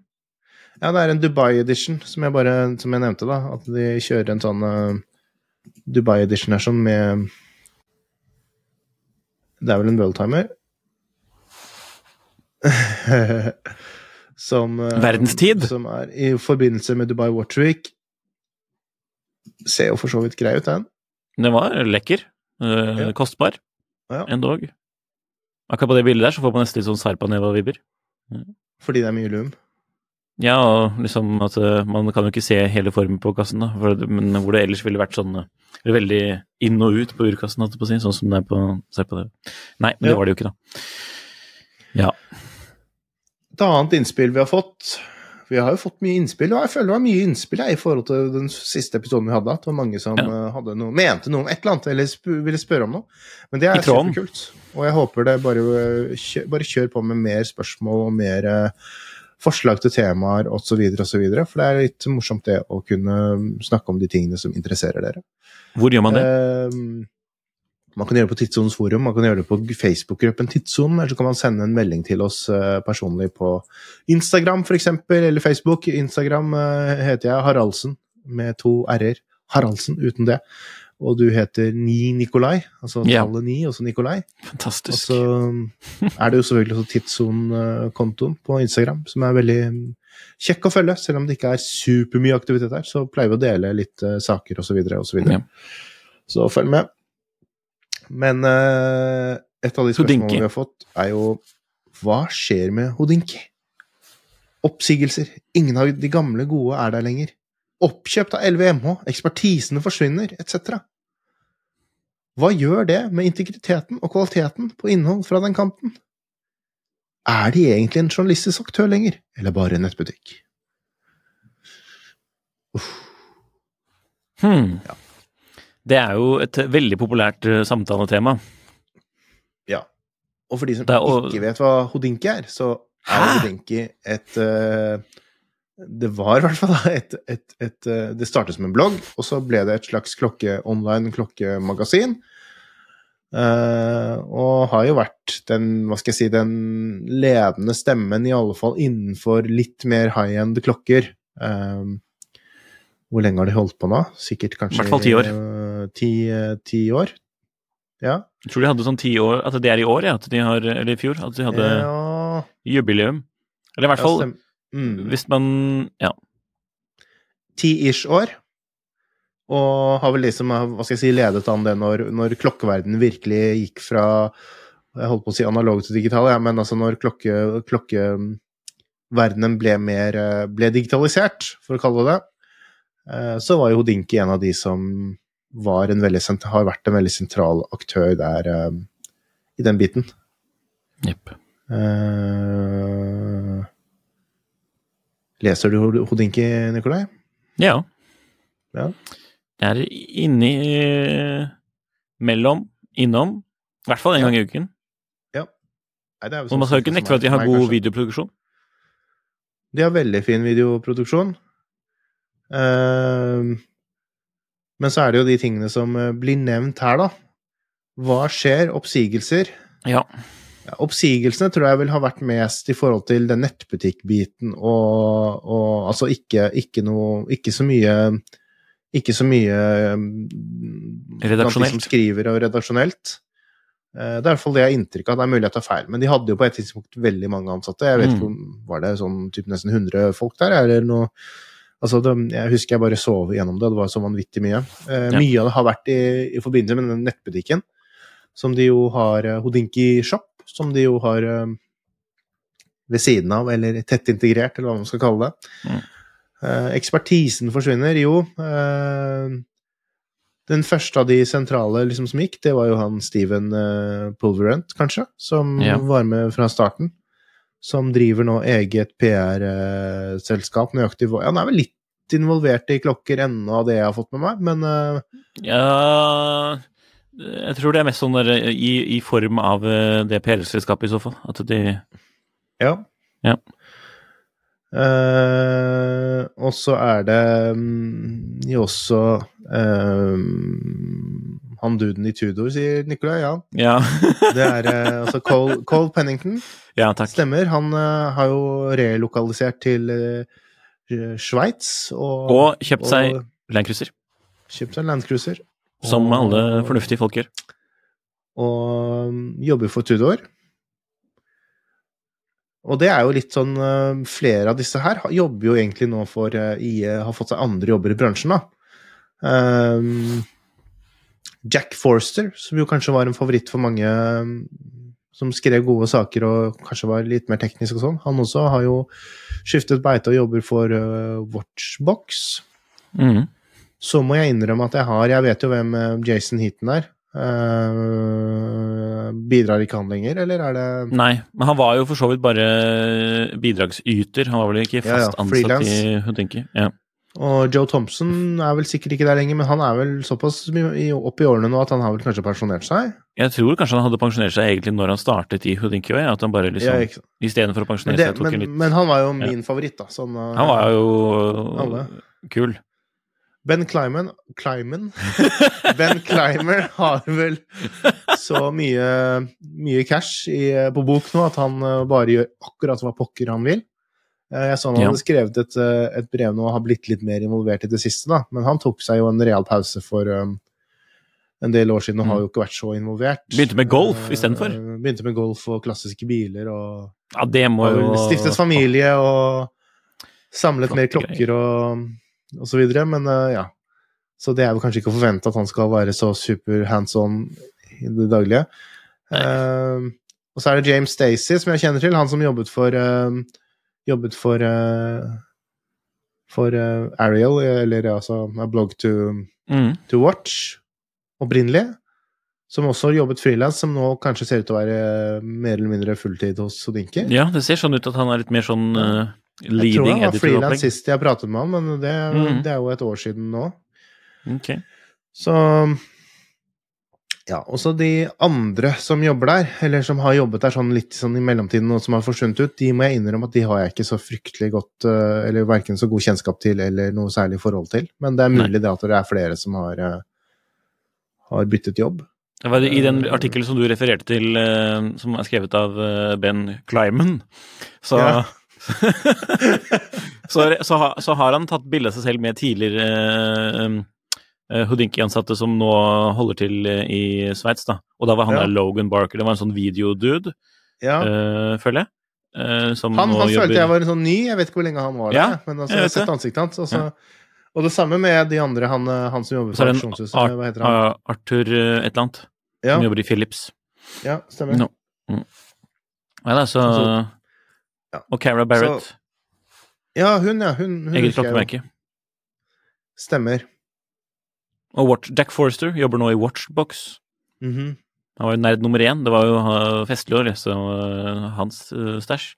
Ja, det er en Dubai edition, som jeg bare som jeg nevnte, da. At de kjører en sånn uh, Dubai edition her sånn med Det er vel en worldtimer? som uh, Verdenstid. Som er i forbindelse med Dubai Watch Week. Ser jo for så vidt grei ut, den. Den var lekker. Uh, Ja. Kostbar. Ja. Endog. Akkurat på det bildet der så får man nesten litt sånn Sarpaneva-vibber. Fordi det er mye lum. Ja, og liksom at eh, man kan jo ikke se hele formen på kassen, da. For, men hvor det ellers ville vært sånn eh, veldig inn og ut på urkassen, holdt jeg på å si, sånn som det er på Sarpaneva. Nei, men Ja. det var det jo ikke, da. Ja. Et annet innspill vi har fått Vi har jo fått mye innspill, og jeg føler det var mye innspill jeg, i forhold til den siste episoden vi hadde. At det var mange som Ja. eh, hadde noe, mente noe om et eller annet, eller sp ville spørre om noe. Men det er superkult. Og jeg håper det bare, bare kjør på med mer spørsmål og mer eh, forslag til temaer osv., osv. For det er litt morsomt det å kunne snakke om de tingene som interesserer dere. Hvor gjør man det? Eh, man kan gjøre det på Tidssonens forum, man kan gjøre det på Facebook-gruppen Tidssonen, eller så kan man sende en melding til oss eh, personlig på Instagram f.eks., eller Facebook. Instagram eh, heter jeg Haraldsen med to r-er. Haraldsen uten det. Og du heter Ni Nikolai, altså Ja. tallet ni, også Nikolai. Fantastisk. Og så er det jo selvfølgelig også Tidsson-kontoen på Instagram, som er veldig mm, kjekk å følge. Selv om det ikke er supermye aktivitet der, så pleier vi å dele litt uh, saker osv. osv. Ja. Så følg med. Men uh, et av de spørsmålene vi har fått, er jo hva skjer med Hodinki? Oppsigelser. Ingen av de gamle gode er der lenger. Oppkjøpt av LVMH. Ekspertisene forsvinner, etc. Hva gjør det med integriteten og kvaliteten på innhold fra den kanten? Er de egentlig en journalistisk aktør lenger, eller bare en nettbutikk? Hmm. Det er jo et veldig populært eh, samtaletema. Ja. Og for de som er og... ikke vet hva Hodinki er, så er? Hodinki et eh, Det var i hvert fall et, et, et, eh, Det startet som en blogg, og så ble det et slags klokke, online klokkemagasin. Uh, og har jo vært den, hva skal jeg si, den ledende stemmen, i alle fall innenfor litt mer high-end klokker. Uh, hvor lenge har de holdt på nå? Sikkert kanskje I hvert fall ti år. Uh, ti, ti år? Ja. Jeg tror de hadde sånn ti år At det er i år, ja. At de har, eller i fjor. At de hadde ja. jubileum. Eller i hvert fall stem- mm. hvis man Ja. Ti-ish år. Og har vel liksom hva skal jeg si, ledet an det når, når klokkeverdenen virkelig gikk fra Jeg holdt på å si analog til digital, ja, men altså når klokke, klokkeverdenen ble mer ble digitalisert, for å kalle det det, eh, så var jo Hodinki en av de som var en veldig, har vært en veldig sentral aktør der eh, i den biten. Jepp. Eh, leser du Hod- Hodinki, Nikolai? Ja. Ja. Det er inni Mellom. Innom. I hvert fall en gang i uken. Nei, det er sånn man skal jo ikke nekte for at de har god videoproduksjon. De har veldig fin videoproduksjon. Uh, men så er det jo de tingene som eh, blir nevnt her, da. Hva skjer? Oppsigelser. Ja. Ja, Oppsigelsene tror jeg vil ha vært mest i forhold til den nettbutikkbiten og, og altså ikke, ikke noe Ikke så mye Ikke så mye de Redaksjonelt. som skriver og redaksjonelt. Eh, Det er i hvert fall det jeg har inntrykk av. Det er mulig jeg tar feil, men de hadde jo på et tidspunkt veldig mange ansatte. Jeg vet Mm. ikke om Var det sånn typ nesten 100 folk der, eller noe Altså, det, jeg husker jeg bare sov gjennom det, det var så vanvittig mye. Eh, Ja. Mye av det har vært i, i forbindelse med den nettbutikken, som de jo har eh, Hodinki Shop, som de jo har eh, ved siden av, eller tett integrert, eller hva man skal kalle det. Mm. Eh, ekspertisen forsvinner, jo. Eh, den første av de sentrale liksom, som gikk, det var jo han Steven Pulverent, kanskje, som yeah. var med fra starten. Som driver nå eget PR-selskap. nøyaktig ja, Han er vel litt involvert i klokker ennå, av det jeg har fått med meg, men uh, Ja Jeg tror det er mest sånn der, i, i form av eh, det PR-selskapet, i så fall. At de ja. Ja. Uh, og så er det um, jo også um, han duden i Tudor, sier Nicolay. Ja. Ja, Det er uh, altså Cole, Cole Pennington. ja takk. Stemmer. Han uh, har jo relokalisert til uh, Sveits og, Og kjøpt seg og Landcruiser. kjøpt seg Landcruiser. Som Og- alle fornuftige folk gjør. Og um, jobber for Tudor. Og det er jo litt sånn uh, Flere av disse her jobber jo egentlig nå for uh, IE, har fått seg andre jobber i bransjen, da. Um, Jack Forster, som jo kanskje var en favoritt for mange um, som skrev gode saker og kanskje var litt mer teknisk og sånn, han også har jo skiftet beite og jobber for uh, Watchbox. Mhm. Så må jeg innrømme at jeg har Jeg vet jo hvem eh, Jason Heaton er. Uh, bidrar ikke han lenger, eller er det Nei, men han var jo for så vidt bare bidragsyter. Han var vel ikke Ja, ja, fast ansatt i Hudinki. Ja. Og Joe Thompson er vel sikkert ikke der lenger, men han er vel såpass opp i årene nå at han har vel kanskje pensjonert seg? Jeg tror kanskje han hadde pensjonert seg egentlig når han startet i Hudinki òg. At han bare liksom ja. Istedenfor å pensjonere seg, tok men, en litt men han var jo min favoritt, da. Sånn, eh, Han var jo Alle. kul. Ben Climen, Climen Ben Clymer har vel så mye, mye cash i, på bok nå at han eh, bare gjør akkurat hva pokker han vil. Eh, Jeg så han Ja. hadde skrevet et, eh, et brev nå og har blitt litt mer involvert i det siste, da. Men han tok seg jo en real pause for um, en del år siden og har jo ikke vært så involvert. Mm. Begynte med golf istedenfor. Begynte med golf og klassiske biler og Ja, det må jo stiftet familie og samlet mer Flotte klokker og, videre, men eh, ja. Så det er vel kanskje ikke å forvente at han skal være så super hands on i det daglige. Uh, og så er det James Stacey, som jeg kjenner til, han som jobbet for uh, Jobbet for uh, for Ariel, eller altså A Blog to, mm. to Watch, opprinnelig. Som også har jobbet frilans, som nå kanskje ser ut til å være mer eller mindre fulltid hos Sodinki. Ja, det ser sånn ut at han er litt mer sånn uh, Jeg tror leading han var frilans sist jeg pratet med han, men det, mm. det er jo et år siden nå. Ok. Så Ja, også de andre som jobber der, eller som har jobbet der sånn litt sånn i mellomtiden, og som har forsvunnet ut, de må jeg innrømme at de har jeg ikke så fryktelig godt eh, Eller verken så god kjennskap til eller noe særlig forhold til. Men det er mulig det at det er flere som har, eh, har byttet jobb. Det var I den artikkelen som du refererte til, eh, som er skrevet av eh, Ben Kleiman, så Ja. så, så, så har han tatt bilde av seg selv med tidligere uh, Houdinki-ansatte som nå holder til eh, i Sveits, da. Og da var han Ja. der Logan Barker. Det var en sånn videodude, Ja. uh, føler jeg. Uh, som Han, han jobber følte jeg var en sånn ny, jeg vet ikke hvor lenge han var Ja, der. Men altså, jeg har sett ansiktet hans. Og, så, og det samme med de andre, han, eh, han som jobber er for Aksjonshuset. Art- Hva heter han? Ah, Arthur eh, et eller annet, Ja, som jobber i Philips. ja stemmer. No. Ja, da, så Så- ja. Og Cara Barrett. Ja, hun, ja. Hun, hun eget klokkemerke. Stemmer. Og Watch, Jack Forrester jobber nå i Watchbox. Mhm. Han var jo nerd nummer én. Det var jo uh, festlig å lese uh, hans uh, stæsj.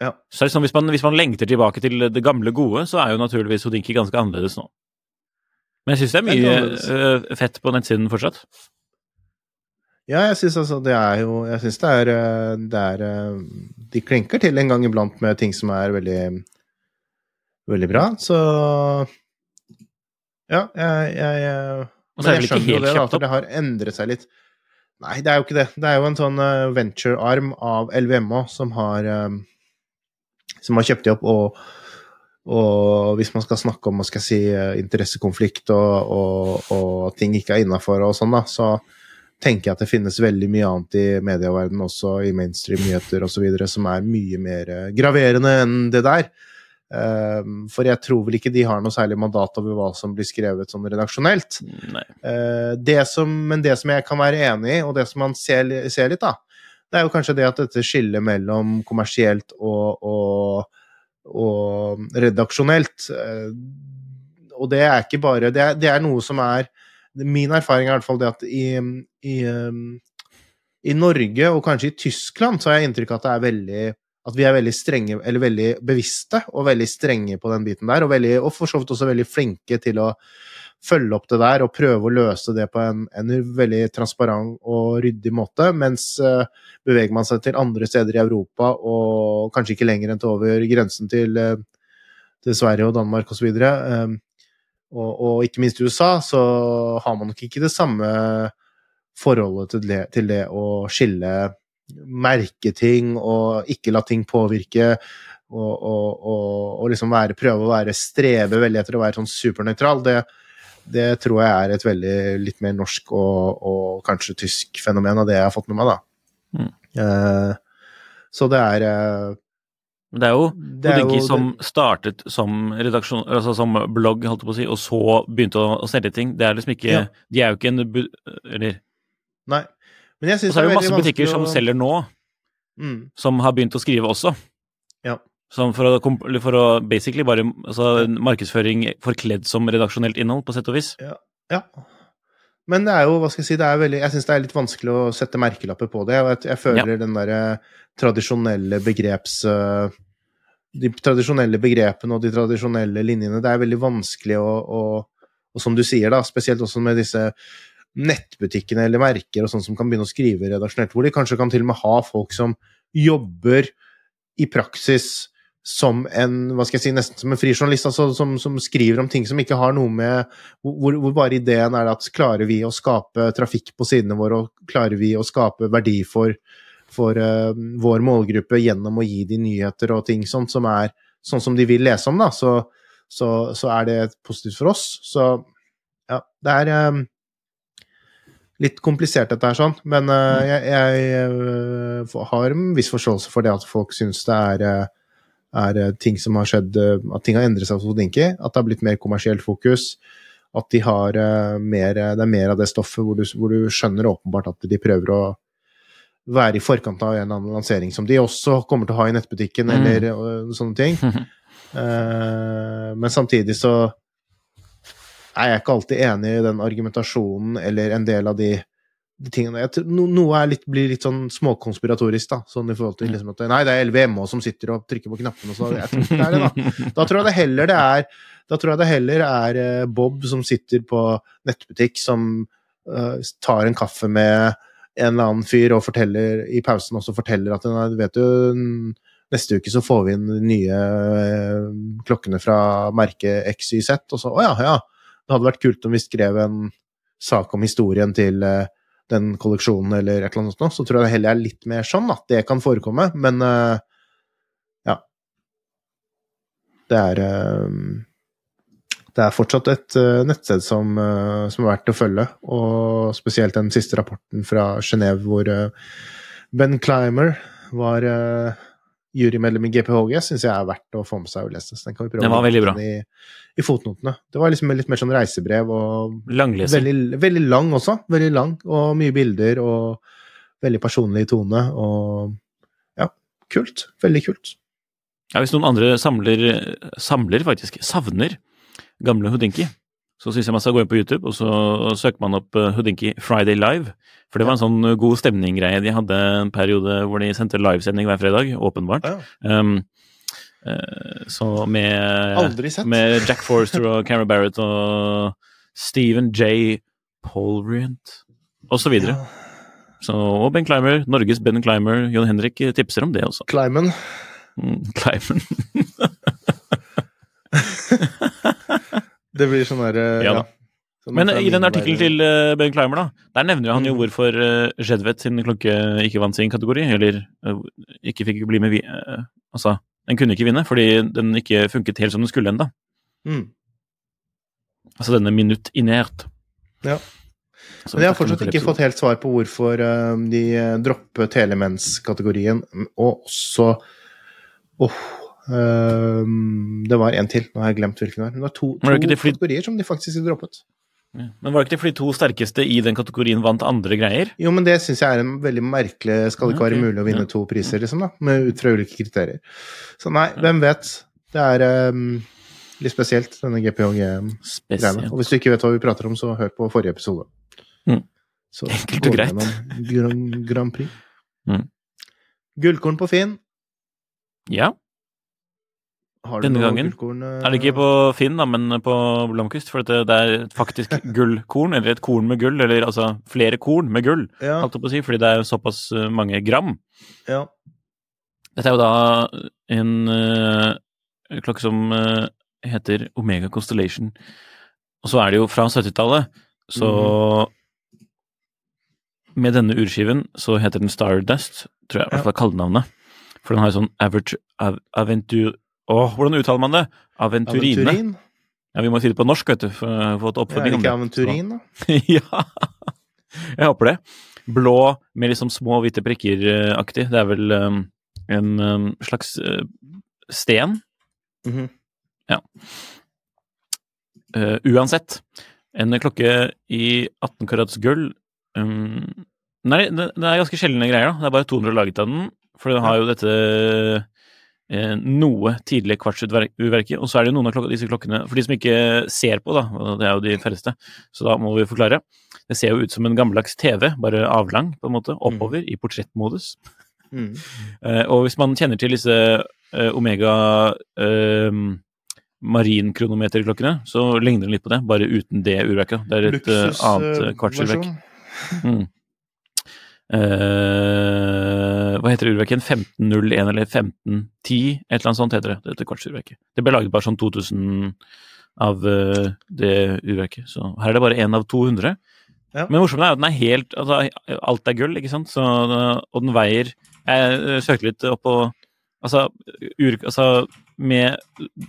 Ja. Så sånn, hvis man, hvis man lengter tilbake til det gamle gode, så er jo naturligvis Hodinki ganske annerledes nå. Men jeg syns det er mye fett på nettsiden fortsatt. Ja, jeg syns altså det er jo Jeg syns det eh, Det er eh, De klinker til en gang iblant med ting som er veldig Veldig bra, så Ja, jeg, jeg, jeg det ikke skjønner jo helt det, da, opp. det har endret seg litt. Nei, det er jo ikke det. Det er jo en sånn uh, venture-arm av LVMH som har som har kjøpt de opp, og, og, hvis man skal snakke om skal si, interessekonflikt og, og, og ting ikke er innafor og sånn, da, så tenker jeg at det finnes veldig mye annet i medieverdenen, også i mainstream-nyheter osv., som er mye mer graverende enn det der. Ehm, for jeg tror vel ikke de har noe særlig mandat over hva som blir skrevet sånn redaksjonelt. Uh, det som, men det som jeg kan være enig i, og det som man ser, ser, litt, da, det er jo kanskje det at dette skillet mellom kommersielt og, og, og redaksjonelt uh, Og det er ikke bare det er, det er, noe som er Min erfaring er i hvert fall det at i, i, um, i Norge, og kanskje i Tyskland, så har jeg inntrykk av at veldig at vi er veldig strenge, eller veldig bevisste og veldig strenge på den biten der, og, veldig, og for så vidt også veldig flinke til å følge opp det der og prøve å løse det på en, en veldig transparent og ryddig måte, mens uh, beveger man seg til andre steder i Europa og kanskje ikke lenger enn til over grensen til, uh, til Sverige og Danmark osv., um, og, og ikke minst i USA, så har man nok ikke det samme forholdet til det, til det å skille merke ting og ikke la ting påvirke. Og, og, og, og liksom være, prøve å være strebe veldig etter å være sånn supernøytral, det, det, tror jeg er et veldig litt mer norsk og, kanskje tysk fenomen av det jeg har fått med meg, da. Mm. Eh, så det er uh, det er jo Hodinki som startet som altså som blogg, holdt jeg på å si, og så begynte å, å selge ting. Det er liksom ikke ja. De er jo ikke en Eller Nei. Men jeg synes og så er det masse butikker å... som selger nå, mm. som har begynt å skrive også. Ja. Som for å, for å basically bare altså, markedsføring forkledd som redaksjonelt innhold, på sett og vis. Ja. ja. Men det er jo, hva skal jeg si, det er veldig, jeg syns det er litt vanskelig å sette merkelapper på det. Jeg, jeg føler ja. den derre tradisjonelle begreps... Uh, de tradisjonelle begrepene og de tradisjonelle linjene, det er veldig vanskelig å, å og som du sier, da, spesielt også med disse nettbutikkene eller merker og sånn som kan begynne å skrive redaksjonelt, hvor de kanskje kan til og med ha folk som jobber i praksis som en hva skal jeg si, nesten som en frijournalist, altså, som, som, skriver om ting som ikke har noe med hvor, hvor, bare ideen er at klarer vi å skape trafikk på sidene våre, og klarer vi å skape verdi for, for uh, vår målgruppe gjennom å gi de nyheter og ting sånt som er sånn som de vil lese om, da, så, så, så er det positivt for oss. Så ja, det er um, litt komplisert, dette her, sånn. Men uh, jeg, jeg uh, har en viss forståelse for det at folk syns det er, er ting som har skjedd At ting har endret seg hos Hodinki. At det har blitt mer kommersielt fokus. At de har mer Det er mer av det stoffet hvor du, hvor du, skjønner åpenbart at de prøver å være i forkant av en eller annen lansering som de også kommer til å ha i nettbutikken, mm. eller sånne ting. men samtidig så er jeg ikke alltid enig i den argumentasjonen eller en del av de, de tingene. Tror, no, noe litt, blir litt sånn småkonspiratorisk, da. Sånn i forhold til liksom at Nei, det er LVMH som sitter og trykker på knappene, så jeg tror ikke det er det, da. Da tror jeg det heller det er da tror jeg det heller er eh, Bob som sitter på nettbutikk, som uh, tar en kaffe med en eller annen fyr og forteller i pausen også forteller at vet du, neste uke så får vi inn nye uh, klokkene fra merket XYZ. Og så å ja, ja, det hadde vært kult om vi skrev en sak om historien til uh, den kolleksjonen eller et eller annet sånt, så tror jeg det heller er litt mer sånn at det kan forekomme, men uh, ja. Det er uh, det er fortsatt et nettsted som, som, er verdt å følge, og spesielt den siste rapporten fra Genéve hvor Ben Clymer var jurymedlem i GPHG, syns jeg er verdt å få med seg og lese. Så den kan vi prøve den var veldig bra. I, i, fotnotene. Det var liksom litt mer sånn reisebrev og veldig, veldig, lang også. Veldig lang, og mye bilder og veldig personlig tone. Og ja, kult. Veldig kult. Ja, hvis noen andre samler, samler faktisk, savner gamle Houdinki, så syns jeg man skal gå inn på YouTube, og så søker man opp eh, Houdinki Friday Live. For det var en sånn god stemning-greie. De hadde en periode hvor de sendte livesending hver fredag, åpenbart. Ja. Um, uh, så med, med, Jack Forster og Cara Barrett og Stephen J. Polriant osv. Ja. Så, og Ben Clymer, Norges Ben Clymer, Jon Henrik tipser om det også. Clymen. Mm, Clymen. Det blir sånn derre ja, ja. Sånn Men i den artikkelen til uh, Ben Climber, da, der nevner han jo Mhm. hvorfor uh, Jedvet sin klokke ikke vant sin kategori, eller uh, ikke fikk bli med vi... Uh, altså, den kunne ikke vinne fordi den ikke funket helt som den skulle ennå. Mm. Altså denne minutt inert. Ja. Så Men jeg har fortsatt ikke fått helt svar på hvorfor eh, de eh, droppet Telemens-kategorien, og også Åh eh, Det var en til, nå har jeg glemt hvilken det var. Men det var to, to det det kategorier som de faktisk droppet. Ja. Men var det ikke det fordi to sterkeste i den kategorien vant andre greier? Jo, men det syns jeg er en veldig merkelig Skal det ikke være mulig å vinne Ja. to priser, liksom, da? Med, ut fra ulike kriterier. Så nei, hvem vet? Det er um, litt spesielt, denne GPHG-greiene. Og hvis du ikke vet hva vi prater om, så hør på forrige episode. Mm. Så Enkelt og greit. gjennom Grand, Grand Prix. Mm. Gullkorn på Finn. Ja. Denne gangen eh? Er det ikke på Finn, da, men på Blomkvist? For det, det er faktisk gullkorn, eller et korn med gull, eller altså flere korn med gull, Ja, holdt jeg på å si, fordi det er såpass eh, mange gram. ja. Dette er jo da en uh, klokke som uh, heter Omega Constellation. Og så er det jo fra 70-tallet, så Med denne urskiven så heter den Stardust, tror jeg i hvert fall kallenavnet. For den har jo sånn average, av, aventur... Åh, hvordan uttaler man det? Aventurine. Aventurin? Ja, vi må si det på norsk, vet du, for å få et Ja, er oppfølging det ikke. Aventurin, da? ja, jeg håper det. Blå med liksom små hvite prikker-aktig. Det er vel um, en um, slags uh, sten. Mhm. Uh, uansett, en klokke i 18 karats gull um, Nei, det, det er ganske sjeldne greier, da. Det er bare 200 laget av den. For den har jo dette eh, noe tidlig kvartsurverket. Og så er det noen av klok disse klokkene For de som ikke ser på, da, og det er jo de færreste, så da må vi forklare. Det ser jo ut som en gammeldags TV, bare avlang, på en måte, oppover i portrettmodus. Mm. uh, og hvis man kjenner til disse uh, Omega uh, marinkronometerklokkene, så ligner den litt på det, bare uten det urverket. Det er et uh, annet eh, kvartsurverk. Mm. Eh, hva heter urverket? 1501 eller 1510? Et eller annet sånt heter det, dette kvartsurverket. Det ble laget bare sånn 2000 av uh, det urverket, så her er det bare én av 200. Ja. Men morsomt er at den er helt altså, Alt er gull, ikke sant? Så, og den veier Jeg eh, søkte litt opp på altså, ur, altså, med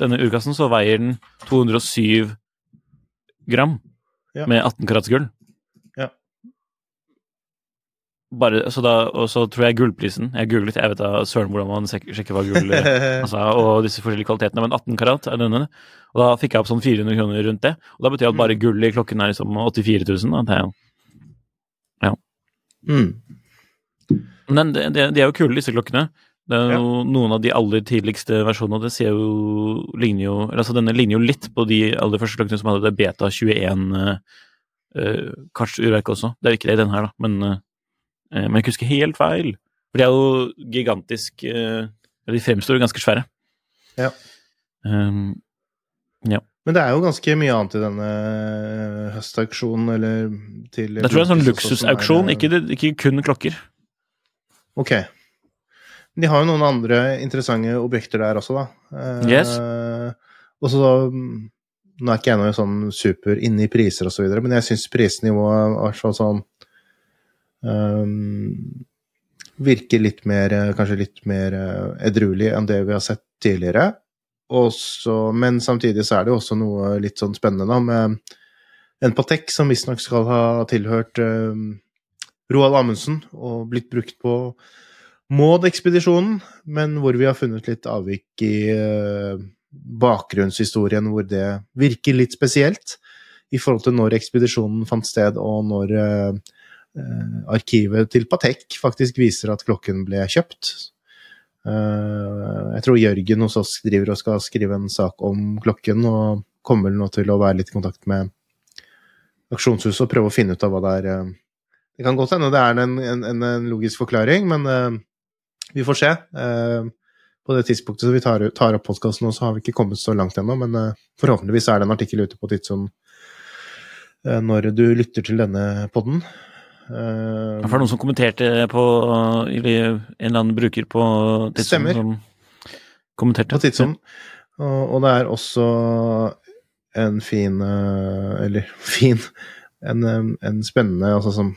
denne urkassen så veier den 207 gram Ja. med 18 karats gull. Ja. Bare, så da, og så tror jeg gullprisen Jeg googlet, jeg vet da søren hvordan man sjekker hva gull altså, og disse forskjellige kvalitetene, men 18 karat er denne. Og da fikk jeg opp sånn 400 kroner rundt det. Og da betyr det at bare gull i klokken er liksom 84 000. Da. Det er jo mm. Men det, det, de er jo kule, disse klokkene. Det er jo noen av de aller tidligste versjonene. Det ser jo, ligner jo altså Denne ligner jo litt på de aller første klokkene som hadde det beta 21 uh, kartsurverket også. Det er jo ikke det i den her, da, men, eh, men jeg husker helt feil. For de er jo gigantisk eh, De fremstår jo ganske svære. Ja. Um, Men det er jo ganske mye annet i denne høstauksjonen, eller til jeg tror det er en sånn er, luksusauksjon, eh, ikke, ikke kun klokker. Ok. De har jo noen andre interessante objekter der også, da. Yes. Yes. Og så Nå er ikke jeg noe sånn super inne i priser og så videre, men jeg syns prisnivået i hvert fall sånn ehm, Virker litt mer eh, Kanskje litt mer eh, edruelig enn det vi har sett tidligere. Også, men samtidig så er det jo også noe litt sånn spennende da, med en Patek som visstnok skal ha tilhørt um, Roald Amundsen og blitt brukt på Maud-ekspedisjonen, men hvor vi har funnet litt avvik i uh, bakgrunnshistorien hvor det virker litt spesielt i forhold til når ekspedisjonen fant sted, og når eh, arkivet til Patek faktisk viser at klokken ble kjøpt. Eh, jeg tror Jørgen hos oss driver og skal skrive en sak om klokken, og kommer nå til å være litt i kontakt med aksjonshuset og prøve å finne ut av hva det er. eh. Det kan godt hende det er en, en, en, logisk forklaring, men eh, vi får se. Eh, på det tidspunktet så vi tar, tar opp podkasten nå, så har vi ikke kommet så langt ennå, men eh, forhåpentligvis er det en artikkel ute på eh, når du lytter til denne podden. Eh, Det var noen som kommenterte på En eller annen bruker på Tidsum Stemmer. som kommenterte. på Tidsum. Og, og det er også en fin eh, Eller fin En, eh, en spennende Altså som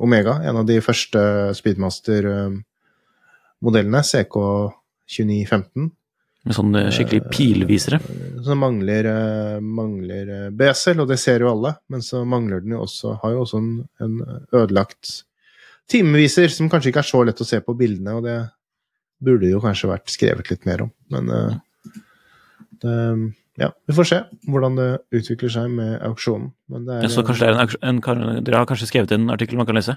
Omega, en av de første Speedmaster-modellene, CK2915, Med sånne skikkelig pilvisere. som mangler, eh, mangler eh, besel, og det ser jo alle, men så mangler den jo også Har jo også en, en ødelagt timeviser som kanskje ikke er så lett å se på bildene, og det burde jo kanskje vært skrevet litt mer om. Men eh, det, ja, vi får se hvordan det utvikler seg med auksjonen. Men det er, Ja, så kanskje det er en, en, Dere har kanskje skrevet en artikkel man kan lese?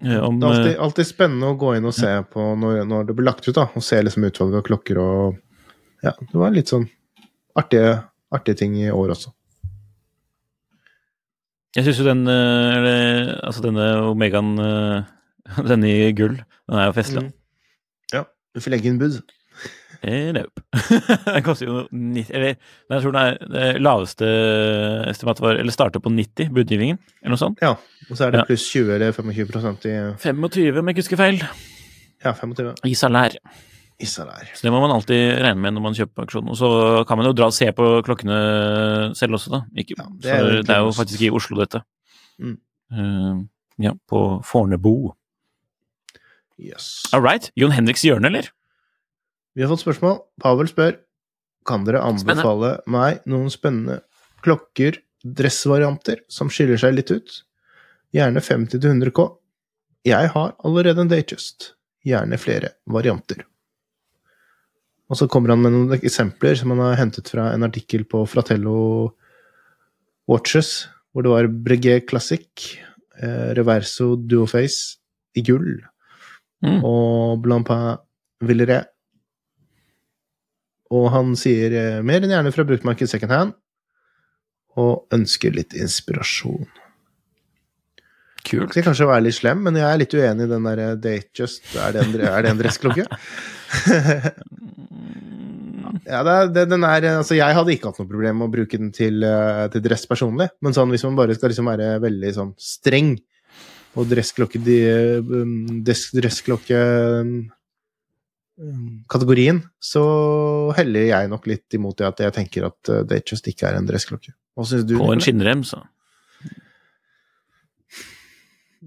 eh, Om det er alltid, eh, alltid spennende å gå inn og se på når, når det blir lagt ut, da, og se liksom utvalget av klokker og Ja, det var litt sånn artige, artige ting i år også. Jeg syns jo den eh, eller, Altså denne Omegaen eh, Denne i gull, den er jo festlig. Mm. Ja, Du får legge inn bud. Eh, nope. den koster jo 90 Eller jeg tror den er det laveste estimatet var Eller starter på 90, budgivningen, eller noe sånt. Ja, og så er det pluss 20 eller 25% i 25, om jeg ikke husker feil, Ja, 25 i salær. I der. Så det må man alltid regne med når man kjøper på auksjon. Og så kan man jo dra og se på klokkene selv også, da. Ikke, Ja, det er det er jo faktisk i Oslo, dette. Mm. Uh, ja, på Fornebu. Yes. All right. Jon Henriks hjørne, eller? Vi har fått spørsmål. Pavel spør Kan dere anbefale meg noen spennende klokker, dressvarianter, som skiller seg litt ut? Gjerne 50-100 K. Jeg har allerede en Datejust. Gjerne flere varianter. Og så kommer han med noen eksempler som han har hentet fra en artikkel på Fratello Watches, hvor det var Breguet Classic, eh, Reverso Duoface i gull Mm. og Blampin Villeray. Og han sier eh, mer enn gjerne fra bruktmarked second hand, og ønsker litt inspirasjon. Kult. Skal kanskje være litt slem, men jeg er litt uenig i den der Date Datejust. Er det en, er det en dressklokke? ja, det er, det, den er Altså, jeg hadde ikke hatt noe problem med å bruke den til, eh, til dress personlig, men sånn hvis man bare skal liksom være veldig sånn streng og dressklokke de, um, dressklokke um, kategorien, så heller jeg nok litt imot det at jeg tenker at Date Datejust ikke er en dressklokke. Hva syns du? På en skinnrem, så.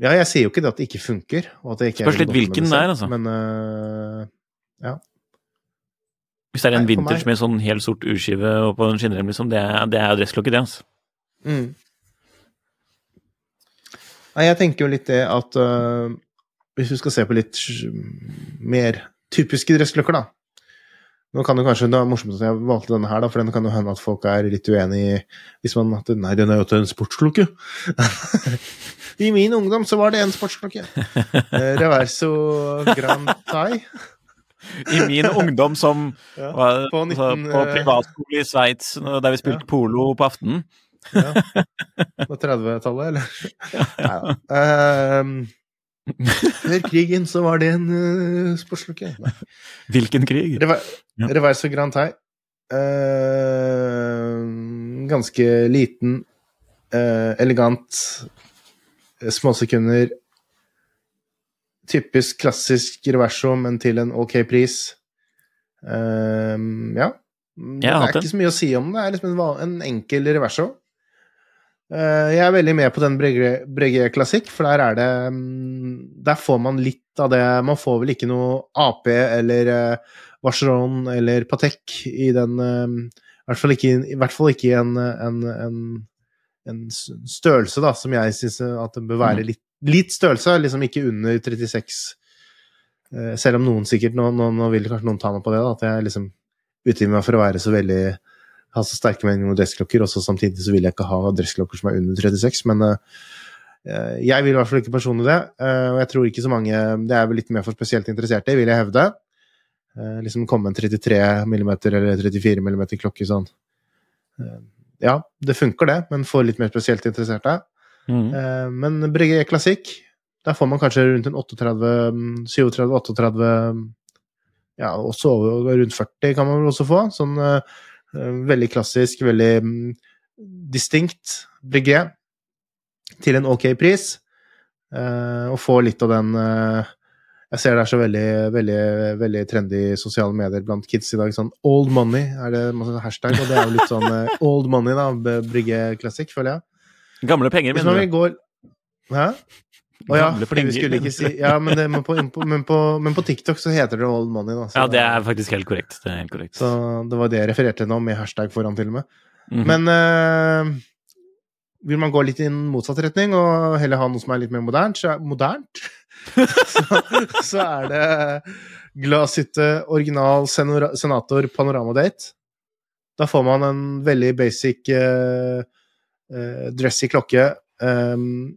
Ja, jeg sier jo ikke det at det ikke funker. Og at det ikke Spørs er litt hvilken det er, altså. Men øh, Hvis det er en Nei, meg- med sånn helt sort urskive og på en skinnrem, liksom, det er, det er jo dressklokke, det, altså. mm. Nei, jeg tenker jo litt det at uh, Hvis du skal se på litt mer typiske dressklokker, da Nå kan det kanskje, det er morsomt at jeg valgte denne her, da, for den kan jo hende at folk er litt uenig i hvis man at Nei, den er jo til en sportsklokke. I min ungdom så var det en sportsklokke. Eh, Reverso Grand Thai. I min ungdom som Ja, var på altså, 19, på eh, privatskole i Sveits, der vi spilte polo på aftenen. Ja. På 30-tallet, eller? Nei da. Ehm, før krigen så var det en uh, sportslukke. Hvilken krig? Rever Ja. Reverso Grand Thai. Uh, ganske liten, uh, elegant, eh, småsekunder. Typisk klassisk reverso, men til en ok pris. Uh, ja. Det Jeg er ikke så mye å si om det. Det er liksom en, en enkel reverso. Eh, jeg er veldig med på den Breguet Classic, for der er det mm, Der får man litt av det Man får vel ikke noe AP eller uh, Vacheron eller Patek i den eh, i, hvert fall ikke, I hvert fall ikke en, en, en, en størrelse da, som jeg syns at det bør være Mm. litt, litt størrelse, liksom ikke under 36. Eh, selv om noen sikkert Nå, nå, nå vil kanskje noen ta meg på det, da, at jeg liksom utgir meg for å være så veldig ha så sterke meninger om dressklokker, og samtidig så vil jeg ikke ha dressklokker som er under 36, men eh, jeg vil i hvert fall ikke personlig det, eh, og jeg tror ikke så mange Det er vel litt mer for spesielt interesserte, vil jeg hevde. Eh, liksom komme en 33 mm eller 34 mm klokke sånn. Eh, ja, det funker det, men for litt mer spesielt interesserte. Mm. Eh, men Breguet Klassikk, der får man kanskje rundt en 38, 37-38 Ja, også rundt 40 kan man vel også få. Sånn eh, eh, veldig klassisk, veldig mm, distinkt brygge til en ok pris. Eh, og få litt av den eh, Jeg ser det er så veldig, veldig, veldig trendy sosiale medier blant kids i dag. Sånn old money er det hashtag, og det er jo litt sånn eh, old money, da. Brygge Classic, føler jeg. Gamle penger, mener du? gå Hæ? Å ja, vi skulle ikke si Ja, men, det, men, på, men, på, men på TikTok så heter det old money, da. Ja, det er faktisk helt korrekt. Det helt korrekt. Så det var det jeg refererte nå, med hashtag foran, til og med. Mhm. Men eh, vil man gå litt i en motsatt retning og heller ha noe som er litt mer modernt, så er, modernt, så, så er det Glasshytte original senator panoramadate. Da får man en veldig basic eh, dressy klokke, ehm,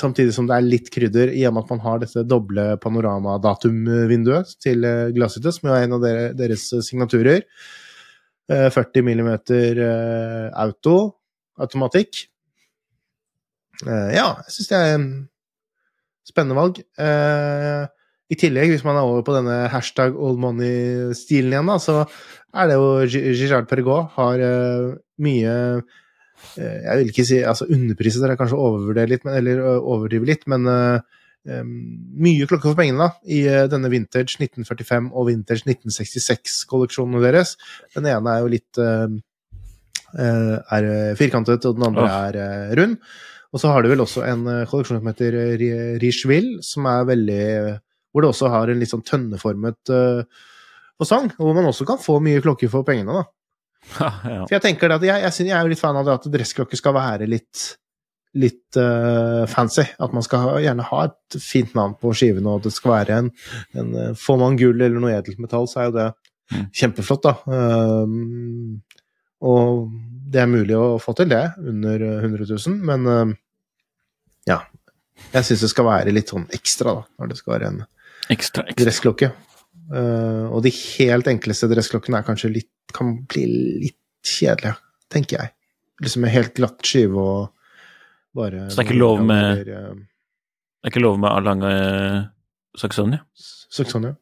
samtidig som det er litt krydder i og med at man har dette doble panoramadatumvinduet til uh, Glasshytte, som er en av deres signaturer. Eh, 40 mm eh, auto, automatikk. Eh, ja, jeg syns det er en spennende valg. Eh, I tillegg, hvis man er over på denne hashtag old money-stilen igjen, da, så er det jo Gi- Girard Perregaux har eh, mye eh, Jeg vil ikke si altså underpriset, dere er kanskje overvurderer litt, eller overdriver litt, men eh, mye klokker for pengene da, i eh, denne vintage 1945 og vintage 1966-kolleksjonene deres. Den ene er jo litt eh, eh, er eh, firkantet, og den andre er eh, rund. Og så har de vel også en eh, kolleksjon som heter Richville Richeville, som er veldig Hvor det også har en litt sånn tønneformet fasong, hvor man også kan få mye klokker for pengene, da. For jeg tenker det at jeg, jeg, jeg er jo litt fan av det at dressklokke skal være litt litt uh, fancy. At man skal gjerne ha et fint navn på skivene, og det skal være en, en eh, Får man gull eller noe edelt metall, så er jo det Mm. kjempeflott, da. Um, og det er mulig å få til det under eh, 100 000, men eh, ja. Jeg syns det skal være litt sånn ekstra, da, når det skal være en Ekstra, ekstra. dressklokke. Eh, og de helt enkleste dressklokkene er kanskje litt, kan bli litt kjedelige, tenker jeg. Liksom en helt glatt skive og bare Så det er ikke lov med- eh, Det er ikke lov med Alange Saxonia? Saxonia.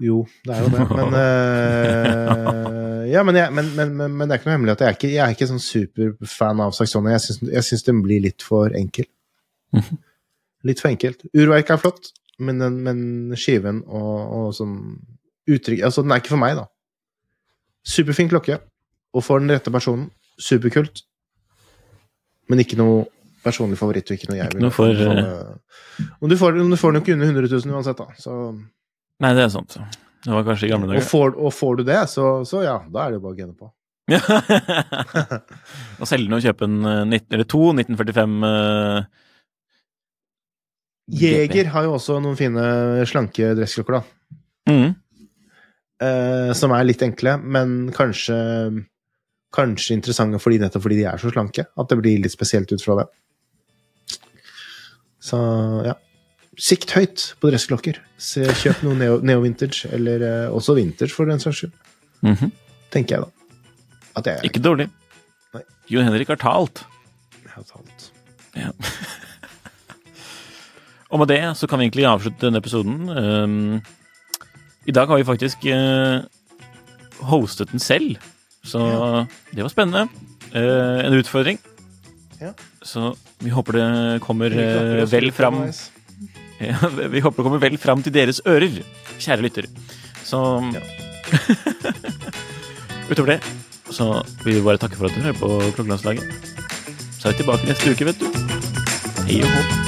Jo, det er jo det, men uh, Ja, men, jeg, men, men, men, det er ikke noe hemmelig at jeg er ikke, jeg er ikke sånn superfan av Saxonia. Jeg syns, jeg syns den blir litt for enkel. Litt for enkelt. Urverk er flott, men, den, men skiven og, og sånn uttrykk Altså, den er ikke for meg, da. Superfin klokke, og for den rette personen, superkult, men ikke noe personlig favoritt, og ikke noe jeg vil. noe for, eh. Om du får, om du får den jo ikke under 100 000 uansett, da. Så, Nei, det er sant. Det var kanskje i gamle og, får, og får du det, så, så ja, da er det jo bare å gunne på. og selge den og kjøpe en eh, 19, eller to 1945 eh, Jeger har jo også noen fine slanke dressklokker, da. Mm. Eh, som er litt enkle, men kanskje Kanskje interessante fordi, nettopp fordi de er så slanke. At det blir litt spesielt ut fra det. Så ja. Sikt høyt på dressklokker. Kjøp noe neo, neo vintage, eller eh, også vintage, for den saks skyld. Mhm. Tenker jeg, da. Jeg, Ikke dårlig. Nei. Jon Henrik har talt. jeg har talt. Ja. Og med det så kan vi egentlig avslutte denne episoden. Um, I dag har vi faktisk uh, hostet den selv, så det var spennende. Uh, en utfordring. Ja. Så vi håper det kommer oss vel fram ja, Vi håper det kommer vel fram til deres ører, kjære lyttere. Så Ja. Utover det så vil vi bare takke for at du hører på Klokkelandslaget. Så er vi tilbake neste uke, vet du. Hei og hå.